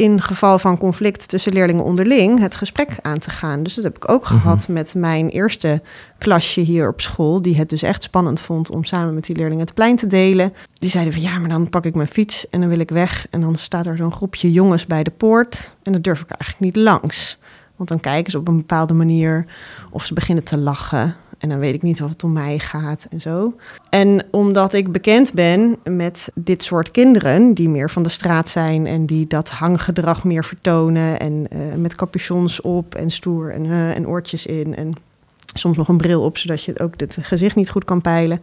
in geval van conflict tussen leerlingen onderling het gesprek aan te gaan. Dus dat heb ik ook Mhm. gehad met mijn eerste klasje hier op school, die het dus echt spannend vond om samen met die leerlingen het plein te delen. Die zeiden van ja, maar dan pak ik mijn fiets en dan wil ik weg en dan staat er zo'n groepje jongens bij de poort en dan durf ik eigenlijk niet langs. Want dan kijken ze op een bepaalde manier of ze beginnen te lachen. En dan weet ik niet of het om mij gaat en zo. En omdat ik bekend ben met dit soort kinderen, die meer van de straat zijn en die dat hanggedrag meer vertonen. En eh, met capuchons op en stoer en, eh, en oortjes in. En soms nog een bril op, zodat je ook het gezicht niet goed kan peilen.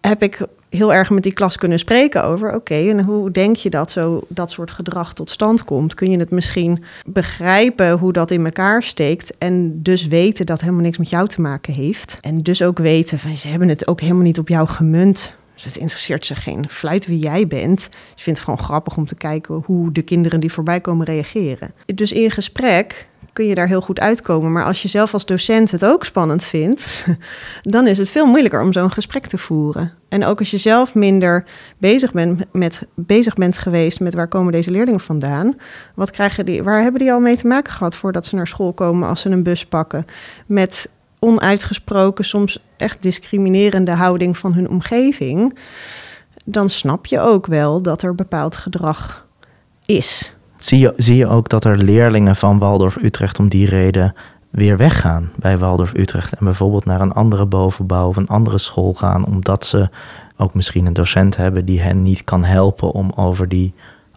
Heb ik heel erg met die klas kunnen spreken over, oké, en hoe denk je dat zo dat soort gedrag tot stand komt? Kun je het misschien begrijpen hoe dat in elkaar steekt en dus weten dat helemaal niks met jou te maken heeft? En dus ook weten van, ze hebben het ook helemaal niet op jou gemunt. Dus het interesseert ze geen fluit wie jij bent. Je vindt het gewoon grappig om te kijken hoe de kinderen die voorbij komen reageren. Dus in gesprek kun je daar heel goed uitkomen. Maar als je zelf als docent het ook spannend vindt, dan is het veel moeilijker om zo'n gesprek te voeren. En ook als je zelf minder bezig bent, met, bezig bent geweest met waar komen deze leerlingen vandaan, wat krijgen die, waar hebben die al mee te maken gehad voordat ze naar school komen als ze een bus pakken? Met onuitgesproken, soms echt discriminerende houding van hun omgeving, dan snap je ook wel dat er bepaald gedrag is. Zie je, zie je ook dat er leerlingen van Waldorf Utrecht om die reden weer weggaan bij Waldorf Utrecht en bijvoorbeeld naar een andere bovenbouw of een andere school gaan, omdat ze ook misschien een docent hebben die hen niet kan helpen om over die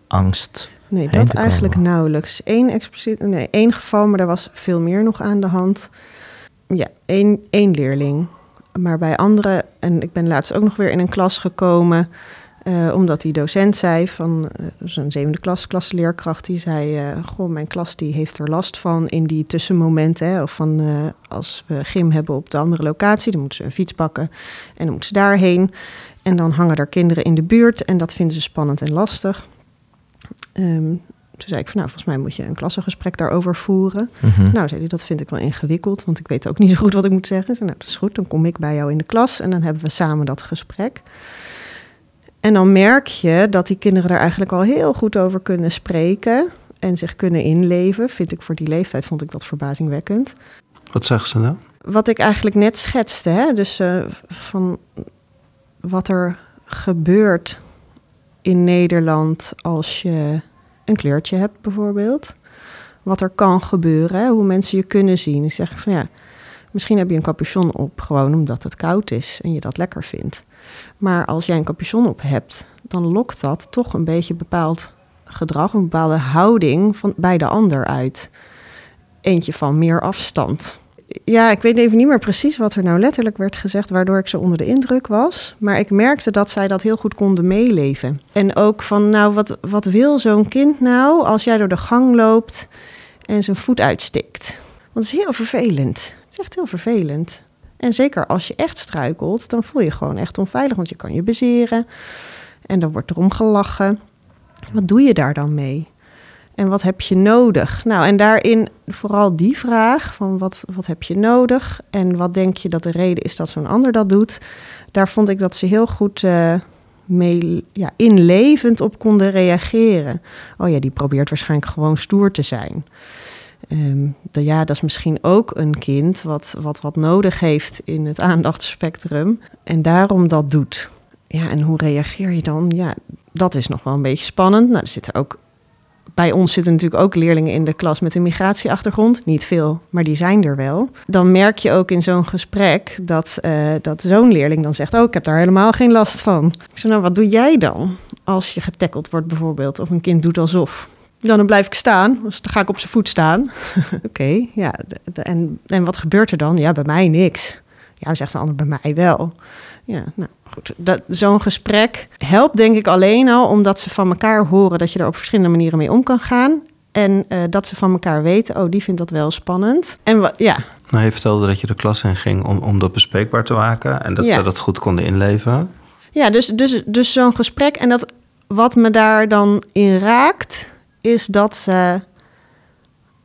angst. Nee, heen dat te eigenlijk komen. nauwelijks. Eén expliciet, nee, één geval, maar er was veel meer nog aan de hand. Ja, één, één leerling. Maar bij anderen, en ik ben laatst ook nog weer in een klas gekomen, eh, omdat die docent zei van, eh, dus een zevende klas, klasleerkracht, die zei, eh, goh, mijn klas die heeft er last van in die tussenmomenten, hè, of van eh, als we gym hebben op de andere locatie, dan moeten ze een fiets pakken en dan moeten ze daarheen. En dan hangen er kinderen in de buurt en dat vinden ze spannend en lastig. Ehm, toen zei ik van, nou, volgens mij moet je een klassengesprek daarover voeren. Mhm. Nou, zei hij, dat vind ik wel ingewikkeld, want ik weet ook niet zo goed wat ik moet zeggen. Zei, nou, dat is goed, dan kom ik bij jou in de klas en dan hebben we samen dat gesprek. En dan merk je dat die kinderen daar eigenlijk al heel goed over kunnen spreken en zich kunnen inleven. Vind ik voor die leeftijd, vond ik dat verbazingwekkend. Wat zeggen ze nou? Wat ik eigenlijk net schetste, hè? dus eh, van wat er gebeurt in Nederland als je een kleurtje hebt bijvoorbeeld. Wat er kan gebeuren, hè? hoe mensen je kunnen zien. Ik zeg van ja, misschien heb je een capuchon op gewoon omdat het koud is en je dat lekker vindt. Maar als jij een capuchon op hebt, dan lokt dat toch een beetje bepaald gedrag, een bepaalde houding van, bij de ander uit. Eentje van meer afstand. Ja, ik weet even niet meer precies wat er nou letterlijk werd gezegd, waardoor ik zo onder de indruk was. Maar ik merkte dat zij dat heel goed konden meeleven. En ook van, nou, wat, wat wil zo'n kind nou als jij door de gang loopt en zijn voet uitstikt? Want het is heel vervelend. Echt heel vervelend. En zeker als je echt struikelt, dan voel je je gewoon echt onveilig, want je kan je bezeren. En dan wordt erom gelachen. Wat doe je daar dan mee? En wat heb je nodig? Nou, en daarin vooral die vraag van wat, wat heb je nodig? En wat denk je dat de reden is dat zo'n ander dat doet? Daar vond ik dat ze heel goed uh, mee, ja, inlevend op konden reageren. Oh ja, die probeert waarschijnlijk gewoon stoer te zijn. De, ja, dat is misschien ook een kind wat, wat wat nodig heeft in het aandachtsspectrum en daarom dat doet. Ja, en hoe reageer je dan? Ja, dat is nog wel een beetje spannend. Nou, er zitten ook bij ons zitten natuurlijk ook leerlingen in de klas met een migratieachtergrond. Niet veel, maar die zijn er wel. Dan merk je ook in zo'n gesprek dat, uh, dat zo'n leerling dan zegt: Oh, ik heb daar helemaal geen last van. Ik zeg: Nou, wat doe jij dan als je getackeld wordt, bijvoorbeeld? Of een kind doet alsof. Dan, dan blijf ik staan, dus dan ga ik op zijn voet staan. Oké, ja. en, en wat gebeurt er dan? Ja, bij mij niks. Ja, zegt de ander, bij mij wel. Ja, nou goed. Zo'n gesprek helpt denk ik alleen al omdat ze van elkaar horen dat je er op verschillende manieren mee om kan gaan. En uh, dat ze van elkaar weten, oh, die vindt dat wel spannend. En wat, ja. Nou, je vertelde dat je de klas in ging om, om dat bespreekbaar te maken en dat ja. ze dat goed konden inleven. Ja, dus, dus, dus zo'n gesprek en dat wat me daar dan in raakt, is dat ze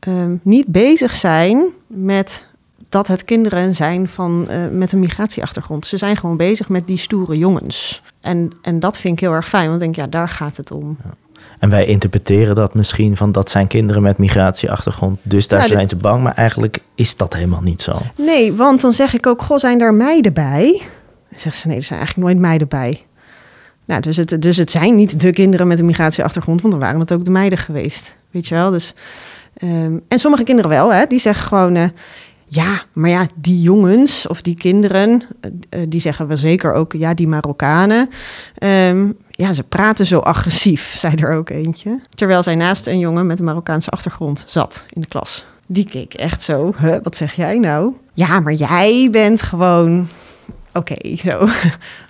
um, niet bezig zijn met dat het kinderen zijn van, uh, met een migratieachtergrond. Ze zijn gewoon bezig met die stoere jongens. En, en dat vind ik heel erg fijn, want ik denk, ja, daar gaat het om. Ja. En wij interpreteren dat misschien van dat zijn kinderen met migratieachtergrond, dus daar zijn ze bang. Maar eigenlijk is dat helemaal niet zo. Nee, want dan zeg ik ook, goh, zijn daar meiden bij? Dan zegt ze, nee, er zijn eigenlijk nooit meiden bij. Nou, dus het, dus het zijn niet de kinderen met een migratieachtergrond, want dan waren het ook de meiden geweest. Weet je wel? Dus, um, en sommige kinderen wel, hè? die zeggen gewoon: uh, ja, maar ja, die jongens of die kinderen, uh, die zeggen we zeker ook, ja, die Marokkanen. Um, ja, ze praten zo agressief, zei er ook eentje. Terwijl zij naast een jongen met een Marokkaanse achtergrond zat in de klas. Die keek echt zo, huh, wat zeg jij nou? Ja, maar jij bent gewoon oké, okay, zo.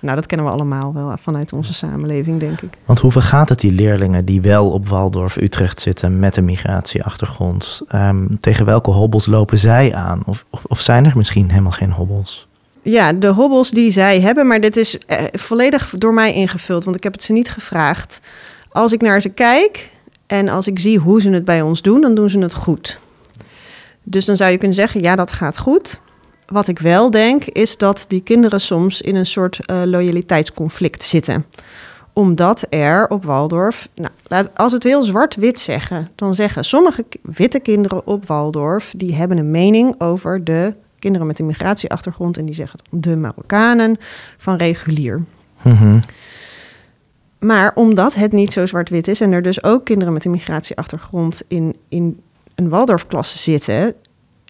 nou, dat kennen we allemaal wel vanuit onze samenleving, denk ik. Want hoe vergaat het die leerlingen die wel op Waldorf Utrecht zitten met een migratieachtergrond? Um, tegen welke hobbels lopen zij aan? Of, of, of, zijn er misschien helemaal geen hobbels? Ja, de hobbels die zij hebben, maar dit is eh, volledig door mij ingevuld, want ik heb het ze niet gevraagd. Als ik naar ze kijk en als ik zie hoe ze het bij ons doen, dan doen ze het goed. Dus dan zou je kunnen zeggen, ja, dat gaat goed wat ik wel denk, is dat die kinderen soms in een soort uh, loyaliteitsconflict zitten. Omdat er op Waldorf, nou, laat, als we het heel zwart-wit zeggen, dan zeggen sommige witte kinderen op Waldorf, die hebben een mening over de kinderen met een migratieachtergrond en die zeggen de Marokkanen van regulier. Mm Maar omdat het niet zo zwart-wit is en er dus ook kinderen met een migratieachtergrond in, in een Waldorfklasse zitten,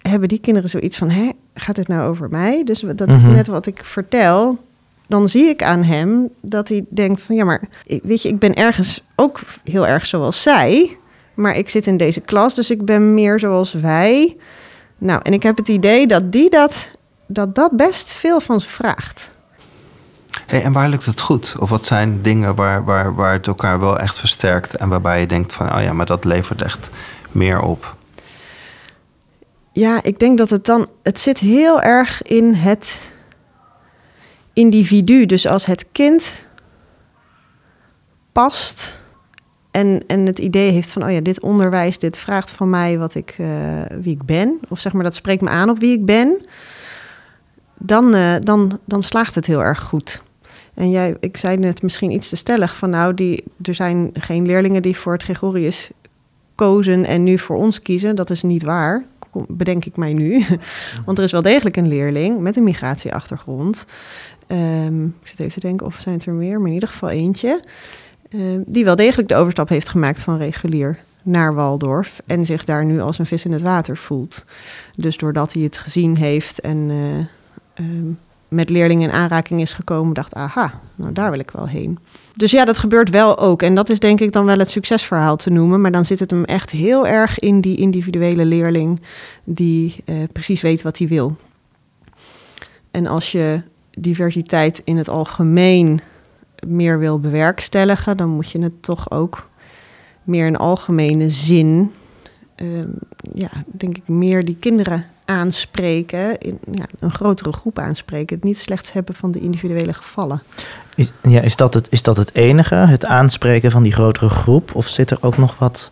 hebben die kinderen zoiets van: hé, gaat het nou over mij? Dus dat mm net wat ik vertel, dan zie ik aan hem dat hij denkt van ja, maar weet je, ik ben ergens ook heel erg zoals zij, maar ik zit in deze klas, dus ik ben meer zoals wij. Nou, en ik heb het idee dat die dat, dat, dat best veel van ze vraagt. Hey, en waar lukt het goed? Of wat zijn dingen waar, waar, waar het elkaar wel echt versterkt en waarbij je denkt van, oh ja, maar dat levert echt meer op? Ja, ik denk dat het dan. Het zit heel erg in het individu. Dus als het kind past en, en het idee heeft van, oh ja, dit onderwijs, dit vraagt van mij wat ik, uh, wie ik ben, of zeg maar dat spreekt me aan op wie ik ben, dan, uh, dan, dan slaagt het heel erg goed. En jij, ik zei net misschien iets te stellig van, nou, die, er zijn geen leerlingen die voor het Gregorius kozen en nu voor ons kiezen. Dat is niet waar bedenk ik mij nu. Want er is wel degelijk een leerling met een migratieachtergrond. Um, ik zit even te denken of zijn er meer, maar in ieder geval eentje. Um, die wel degelijk de overstap heeft gemaakt van regulier naar Waldorf. En zich daar nu als een vis in het water voelt. Dus doordat hij het gezien heeft en uh, um, met leerlingen in aanraking is gekomen, dacht, aha, nou daar wil ik wel heen. Dus ja, dat gebeurt wel ook. En dat is denk ik dan wel het succesverhaal te noemen. Maar dan zit het hem echt heel erg in die individuele leerling die eh, precies weet wat hij wil. En als je diversiteit in het algemeen meer wil bewerkstelligen, dan moet je het toch ook meer in algemene zin, ehm, ja, denk ik, meer die kinderen aanspreken, in, ja, een grotere groep aanspreken. Het niet slechts hebben van de individuele gevallen. Is, ja, is, dat het, is dat het enige, het aanspreken van die grotere groep? Of zit er ook nog wat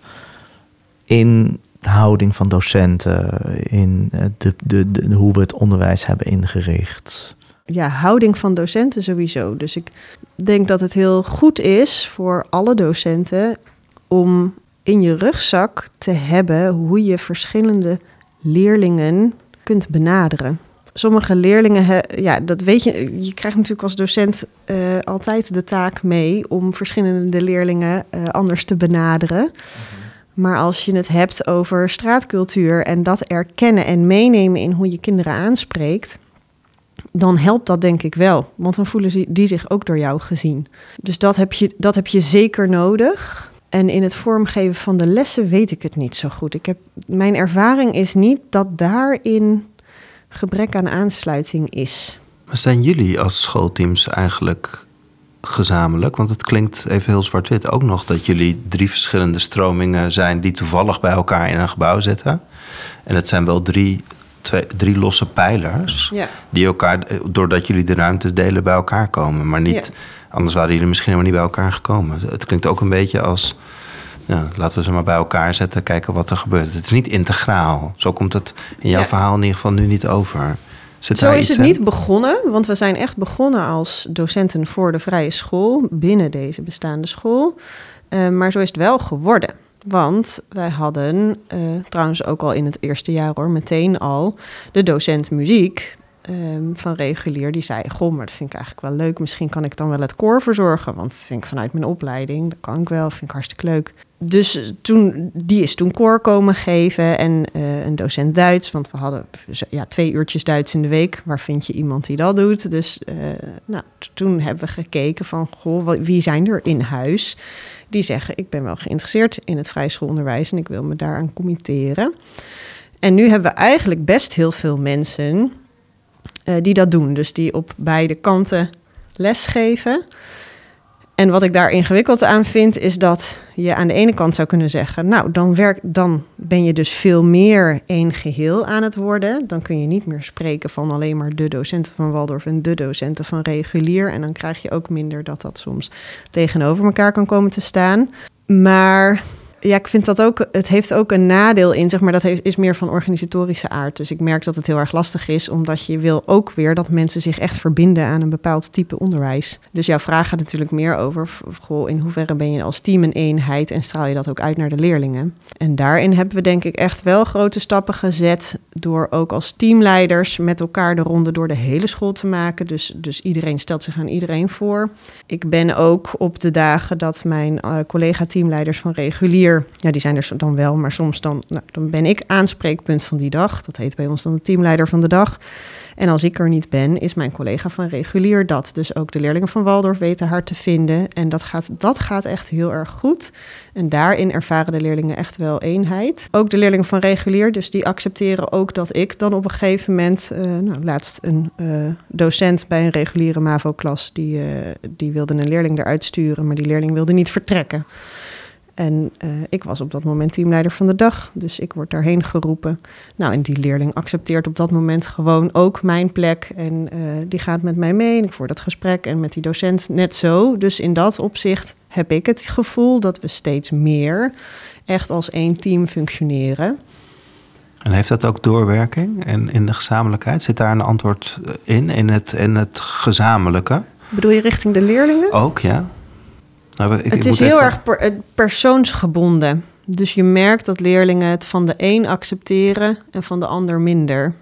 in de houding van docenten, in eh, de, de, de, hoe we het onderwijs hebben ingericht? Ja, houding van docenten sowieso. Dus ik denk dat het heel goed is voor alle docenten om in je rugzak te hebben hoe je verschillende leerlingen kunt benaderen. Sommige leerlingen, ja, dat weet je, je krijgt natuurlijk als docent uh, altijd de taak mee om verschillende leerlingen uh, anders te benaderen. Maar als je het hebt over straatcultuur en dat erkennen en meenemen in hoe je kinderen aanspreekt, dan helpt dat denk ik wel. Want dan voelen die zich ook door jou gezien. Dus dat heb je, dat heb je zeker nodig. En in het vormgeven van de lessen weet ik het niet zo goed. Ik heb, mijn ervaring is niet dat daarin gebrek aan aansluiting is. Maar zijn jullie als schoolteams eigenlijk gezamenlijk? Want het klinkt even heel zwart-wit ook nog dat jullie drie verschillende stromingen zijn die toevallig bij elkaar in een gebouw zitten. En het zijn wel drie, twee, drie losse pijlers ja. die elkaar, doordat jullie de ruimte delen, bij elkaar komen. Maar niet. Anders waren jullie misschien helemaal niet bij elkaar gekomen. Het klinkt ook een beetje als. Ja, laten we ze maar bij elkaar zetten, kijken wat er gebeurt. Het is niet integraal. Zo komt het in jouw verhaal in ieder geval nu niet over. Zo is het niet begonnen, want we zijn echt begonnen als docenten voor de vrije school binnen deze bestaande school. Uh, maar zo is het wel geworden. Want wij hadden, uh, trouwens ook al in het eerste jaar hoor, meteen al de docent muziek. Um, van regulier, die zei: Goh, maar dat vind ik eigenlijk wel leuk. Misschien kan ik dan wel het koor verzorgen. Want dat vind ik vanuit mijn opleiding, dat kan ik wel, vind ik hartstikke leuk. Dus toen, die is toen koor komen geven en uh, een docent Duits. Want we hadden ja, twee uurtjes Duits in de week. Waar vind je iemand die dat doet? Dus nou, toen hebben we gekeken van: Goh, wie zijn er in huis? Die zeggen: Ik ben wel geïnteresseerd in het vrije schoolonderwijs en ik wil me daaraan committeren. En nu hebben we eigenlijk best heel veel mensen uh, die dat doen. Dus die op beide kanten lesgeven. En wat ik daar ingewikkeld aan vind, is dat je aan de ene kant zou kunnen zeggen: Nou, dan, werk, dan ben je dus veel meer één geheel aan het worden. Dan kun je niet meer spreken van alleen maar de docenten van Waldorf en de docenten van regulier. En dan krijg je ook minder dat dat soms tegenover elkaar kan komen te staan. Maar ja, ik vind dat ook. Het heeft ook een nadeel in, zeg maar. Dat heeft, is meer van organisatorische aard. Dus ik merk dat het heel erg lastig is, omdat je wil ook weer dat mensen zich echt verbinden aan een bepaald type onderwijs. Dus jouw vraag gaat natuurlijk meer over. In hoeverre ben je als team een eenheid en straal je dat ook uit naar de leerlingen? En daarin hebben we denk ik echt wel grote stappen gezet. Door ook als teamleiders met elkaar de ronde door de hele school te maken. Dus, dus iedereen stelt zich aan iedereen voor. Ik ben ook op de dagen dat mijn uh, collega-teamleiders van regulier ja, die zijn er dan wel, maar soms dan, nou, dan ben ik aanspreekpunt van die dag. Dat heet bij ons dan de teamleider van de dag. En als ik er niet ben, is mijn collega van regulier dat. Dus ook de leerlingen van Waldorf weten haar te vinden. En dat gaat, dat gaat echt heel erg goed. En daarin ervaren de leerlingen echt wel eenheid. Ook de leerlingen van regulier, dus die accepteren ook dat ik dan op een gegeven moment... Uh, nou, laatst een uh, docent bij een reguliere MAVO-klas... Die, uh, die wilde een leerling eruit sturen, maar die leerling wilde niet vertrekken. En uh, ik was op dat moment teamleider van de dag, dus ik word daarheen geroepen. Nou, en die leerling accepteert op dat moment gewoon ook mijn plek. En uh, die gaat met mij mee en ik voer dat gesprek. En met die docent net zo. Dus in dat opzicht heb ik het gevoel dat we steeds meer echt als één team functioneren. En heeft dat ook doorwerking en in de gezamenlijkheid? Zit daar een antwoord in, in het, in het gezamenlijke? Bedoel je richting de leerlingen? Ook, ja. Nou, ik, het is heel erg per, eh, persoonsgebonden. Dus je merkt dat leerlingen het van de een accepteren en van de ander minder.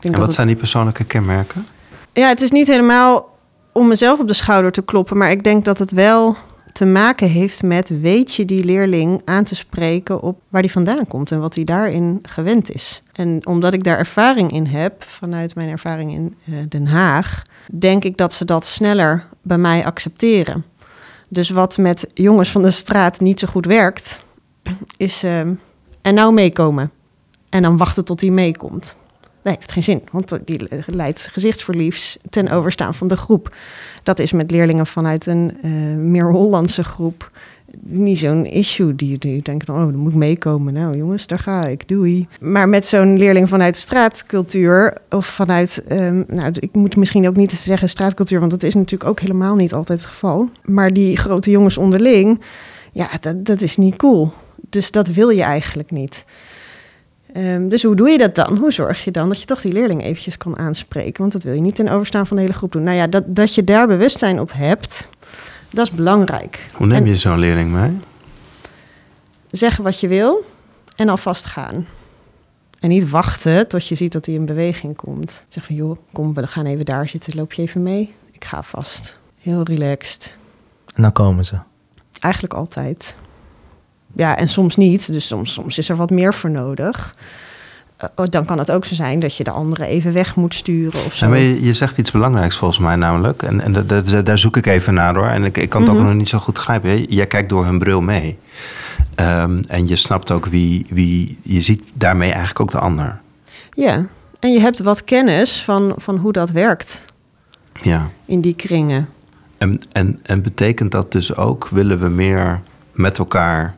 en wat zijn die persoonlijke kenmerken? Ja, het is niet helemaal om mezelf op de schouder te kloppen, maar ik denk dat het wel te maken heeft met weet je die leerling aan te spreken op waar die vandaan komt en wat hij daarin gewend is. En omdat ik daar ervaring in heb, vanuit mijn ervaring in eh, Den Haag, denk ik dat ze dat sneller bij mij accepteren. Dus wat met jongens van de straat niet zo goed werkt, is en nou meekomen. En dan wachten tot hij meekomt. Dat heeft geen zin, want die leidt gezichtsverliefs ten overstaan van de groep. Dat is met leerlingen vanuit een uh, meer Hollandse groep niet zo'n issue. Die, die denken dan, oh, dan moet ik meekomen. Nou jongens, daar ga ik, doei. Maar met zo'n leerling vanuit straatcultuur of vanuit, um, nou ik moet misschien ook niet zeggen straatcultuur, want dat is natuurlijk ook helemaal niet altijd het geval. Maar die grote jongens onderling, ja, dat, dat is niet cool. Dus dat wil je eigenlijk niet. Um, dus hoe doe je dat dan? Hoe zorg je dan dat je toch die leerling eventjes kan aanspreken? Want dat wil je niet ten overstaan van de hele groep doen. Nou ja, dat, dat je daar bewustzijn op hebt, dat is belangrijk. Hoe neem je zo'n leerling mee? Zeggen wat je wil en alvast gaan. En niet wachten tot je ziet dat hij in beweging komt. Zeg van, joh, kom, we gaan even daar zitten. Loop je even mee? Ik ga vast. Heel relaxed. En dan komen ze? Eigenlijk altijd. Ja, en soms niet. Dus soms, soms is er wat meer voor nodig. Uh, dan kan het ook zo zijn dat je de andere even weg moet sturen of zo. Je, je, zegt iets belangrijks volgens mij namelijk. En, en daar zoek ik even naar hoor. En ik, ik kan het mm -hmm. ook nog niet zo goed begrijpen. Jij kijkt door hun bril mee. Um, en je snapt ook wie, wie... Je ziet daarmee eigenlijk ook de ander. Ja, en je hebt wat kennis van, van hoe dat werkt. Ja. In die kringen. En, en, en betekent dat dus ook... willen we meer met elkaar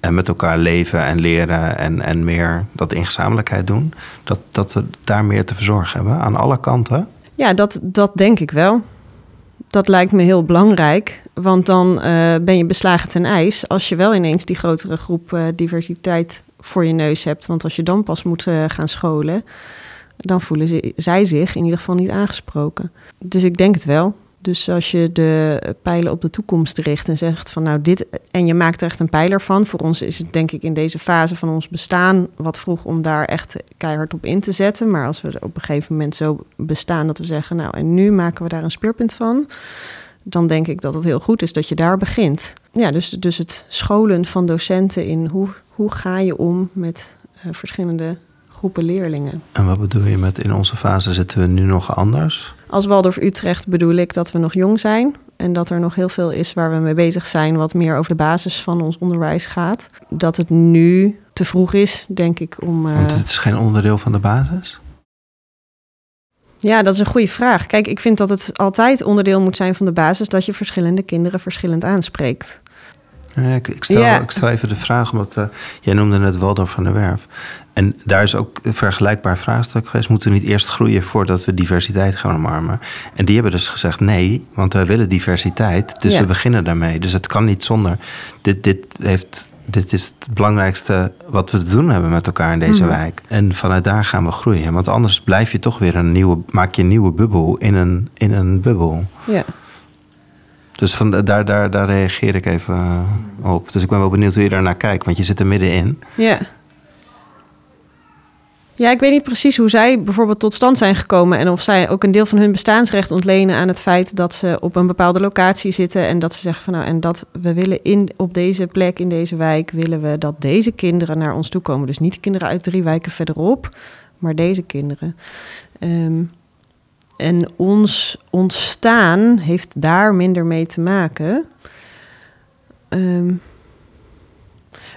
en met elkaar leven en leren en, en meer dat in gezamenlijkheid doen, dat, dat we daar meer te verzorgen hebben aan alle kanten? Ja, dat, dat denk ik wel. Dat lijkt me heel belangrijk, want dan uh, ben je beslagen ten ijs als je wel ineens die grotere groep uh, diversiteit voor je neus hebt. Want als je dan pas moet uh, gaan scholen, dan voelen ze, zij zich in ieder geval niet aangesproken. Dus ik denk het wel. Dus als je de pijlen op de toekomst richt en zegt van nou dit, en je maakt er echt een pijler van. Voor ons is het denk ik in deze fase van ons bestaan wat vroeg om daar echt keihard op in te zetten. Maar als we op een gegeven moment zo bestaan dat we zeggen nou en nu maken we daar een speerpunt van. Dan denk ik dat het heel goed is dat je daar begint. Ja, dus, dus het scholen van docenten in hoe, hoe ga je om met uh, verschillende groepen leerlingen. En wat bedoel je met in onze fase zitten we nu nog anders? Als Waldorf Utrecht bedoel ik dat we nog jong zijn en dat er nog heel veel is waar we mee bezig zijn, wat meer over de basis van ons onderwijs gaat. Dat het nu te vroeg is, denk ik, om. Uh... Want het is geen onderdeel van de basis? Ja, dat is een goede vraag. Kijk, ik vind dat het altijd onderdeel moet zijn van de basis dat je verschillende kinderen verschillend aanspreekt. Ja, ik, ik, stel, ja. ik stel even de vraag, omdat uh, jij noemde het Waldorf van de Werf. En daar is ook een vergelijkbaar vraagstuk geweest. Moeten we niet eerst groeien voordat we diversiteit gaan omarmen? En die hebben dus gezegd nee, want wij willen diversiteit. Dus ja. we beginnen daarmee. Dus het kan niet zonder. Dit, dit, heeft, dit is het belangrijkste wat we te doen hebben met elkaar in deze mm. wijk. En vanuit daar gaan we groeien. Want anders blijf je toch weer een nieuwe, maak je een nieuwe bubbel in een, in een bubbel. Ja. Dus van, daar, daar, daar reageer ik even op. Dus ik ben wel benieuwd hoe je daar naar kijkt, want je zit er middenin. Ja. Ja, ik weet niet precies hoe zij bijvoorbeeld tot stand zijn gekomen en of zij ook een deel van hun bestaansrecht ontlenen aan het feit dat ze op een bepaalde locatie zitten en dat ze zeggen van nou en dat we willen in op deze plek in deze wijk willen we dat deze kinderen naar ons toe komen. Dus niet de kinderen uit drie wijken verderop, maar deze kinderen. Um, en ons ontstaan heeft daar minder mee te maken. Um,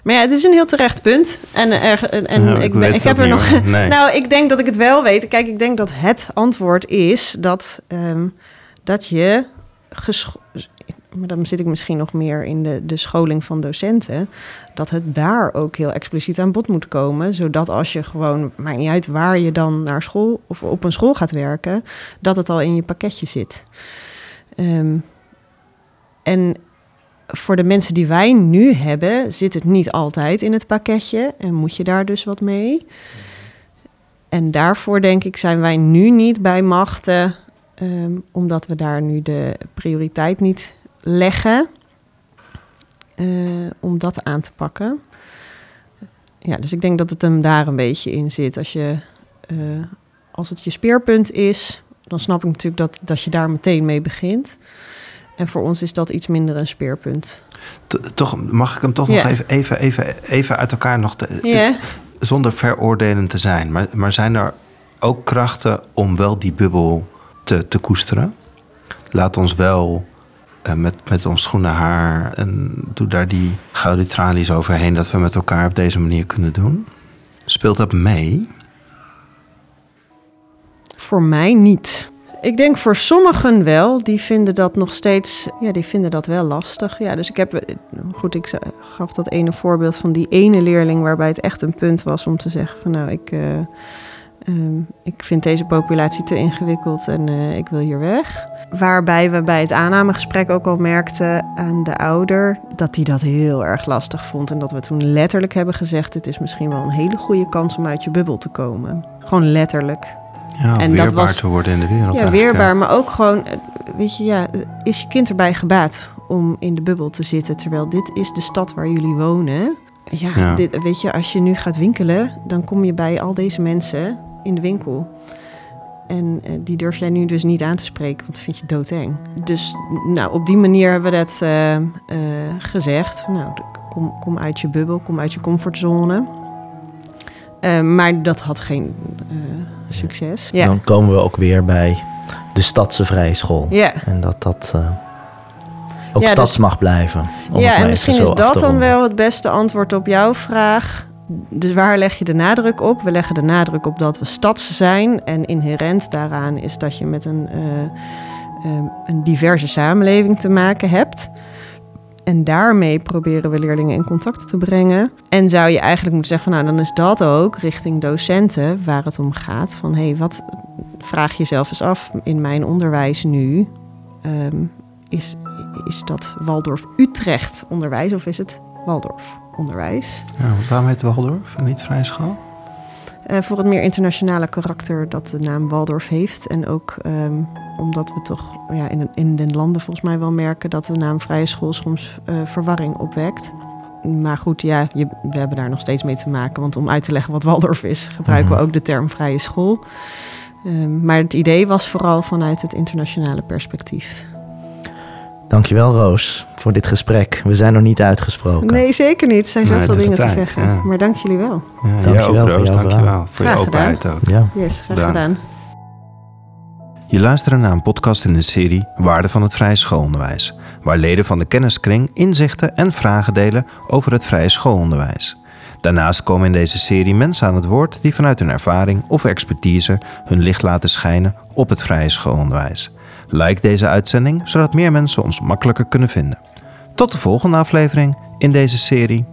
maar ja, het is een heel terecht punt. En, er, en Nou, ik ik, ben, ik heb er nog. Nee. Nou, ik denk dat ik het wel weet. Kijk, ik denk dat het antwoord is dat, ehm, dat je. Maar dan zit ik misschien nog meer in de, de scholing van docenten. Dat het daar ook heel expliciet aan bod moet komen. Zodat als je gewoon, maakt niet uit waar je dan naar school of op een school gaat werken, dat het al in je pakketje zit. Ehm, en voor de mensen die wij nu hebben, zit het niet altijd in het pakketje en moet je daar dus wat mee. En daarvoor denk ik zijn wij nu niet bij machten, ehm, omdat we daar nu de prioriteit niet leggen eh, om dat aan te pakken. Ja, dus ik denk dat het hem daar een beetje in zit. Als, je, eh, als het je speerpunt is, dan snap ik natuurlijk dat, dat je daar meteen mee begint. En voor ons is dat iets minder een speerpunt. T- toch, mag ik hem toch nog even, even, even, even uit elkaar nog... Te. Zonder veroordelend te zijn. Maar, maar zijn er ook krachten om wel die bubbel te, te koesteren? Laat ons wel eh, met, met ons groene haar... en doe daar die gouden tralies overheen... dat we met elkaar op deze manier kunnen doen. Speelt dat mee? Voor mij niet. Ik denk voor sommigen wel. Die vinden dat nog steeds, ja, die vinden dat wel lastig. Ja, dus ik heb, goed, ik gaf dat ene voorbeeld van die ene leerling waarbij het echt een punt was om te zeggen van nou, ik, eh, ehm, ik vind deze populatie te ingewikkeld en eh, ik wil hier weg. Waarbij we bij het aannamegesprek ook al merkten aan de ouder dat hij dat heel erg lastig vond. En dat we toen letterlijk hebben gezegd: het is misschien wel een hele goede kans om uit je bubbel te komen. Gewoon letterlijk. Ja, En dat weerbaar was- te worden in de wereld. Ja, weerbaar, maar ook gewoon, eh, weet je, ja, is je kind erbij gebaat om in de bubbel te zitten, terwijl dit is de stad waar jullie wonen. Ja, Ja. Dit, weet je, als je nu gaat winkelen, dan kom je bij al deze mensen in de winkel. En eh, die durf jij nu dus niet aan te spreken, want dat vind je doodeng. Dus nou, op die manier hebben we dat eh, gezegd. Nou, kom, kom uit je bubbel, kom uit je comfortzone. Maar dat had geen succes. Ja. Dan komen we ook weer bij de Stadse Vrije School. ja. En dat dat eh, ook Ja, dus- stads mag blijven. Ja, en misschien is dat dan wel het beste antwoord op jouw vraag. Dus waar leg je de nadruk op? We leggen de nadruk op dat we stads zijn. En inherent daaraan is dat je met een, eh, eh, een diverse samenleving te maken hebt. En daarmee proberen we leerlingen in contact te brengen. En zou je eigenlijk moeten zeggen van nou, dan is dat ook richting docenten waar het om gaat. Van hé, hey, wat vraag jezelf eens af in mijn onderwijs nu? Ehm, is, is dat Waldorf-Utrecht onderwijs of is het Waldorf onderwijs? Ja, want waarom heet Waldorf en niet Vrije School? Eh, voor het meer internationale karakter dat de naam Waldorf heeft. En ook ehm, omdat we toch ja, in, in de landen volgens mij wel merken dat de naam vrije school soms eh, verwarring opwekt. Maar goed, ja, je, we hebben daar nog steeds mee te maken. Want om uit te leggen wat Waldorf is, gebruiken Mhm. we ook de term vrije school. Ehm, maar het idee was vooral vanuit het internationale perspectief. Dankjewel Roos voor dit gesprek. We zijn nog niet uitgesproken. Nee, zeker niet. Er zijn zoveel dingen te zeggen. ja. Maar dank jullie wel. Ja, Dankjewel ook, voor Roos. jouw Dankjewel voor je Graag openheid ook. Ja. Yes, graag gedaan. Je luistert naar een podcast in de serie Waarde van het Vrije Schoolonderwijs, waar leden van de kenniskring inzichten en vragen delen over het vrije schoolonderwijs. Daarnaast komen in deze serie mensen aan het woord die vanuit hun ervaring of expertise hun licht laten schijnen op het vrije schoolonderwijs. Like deze uitzending zodat meer mensen ons makkelijker kunnen vinden. Tot de volgende aflevering in deze serie.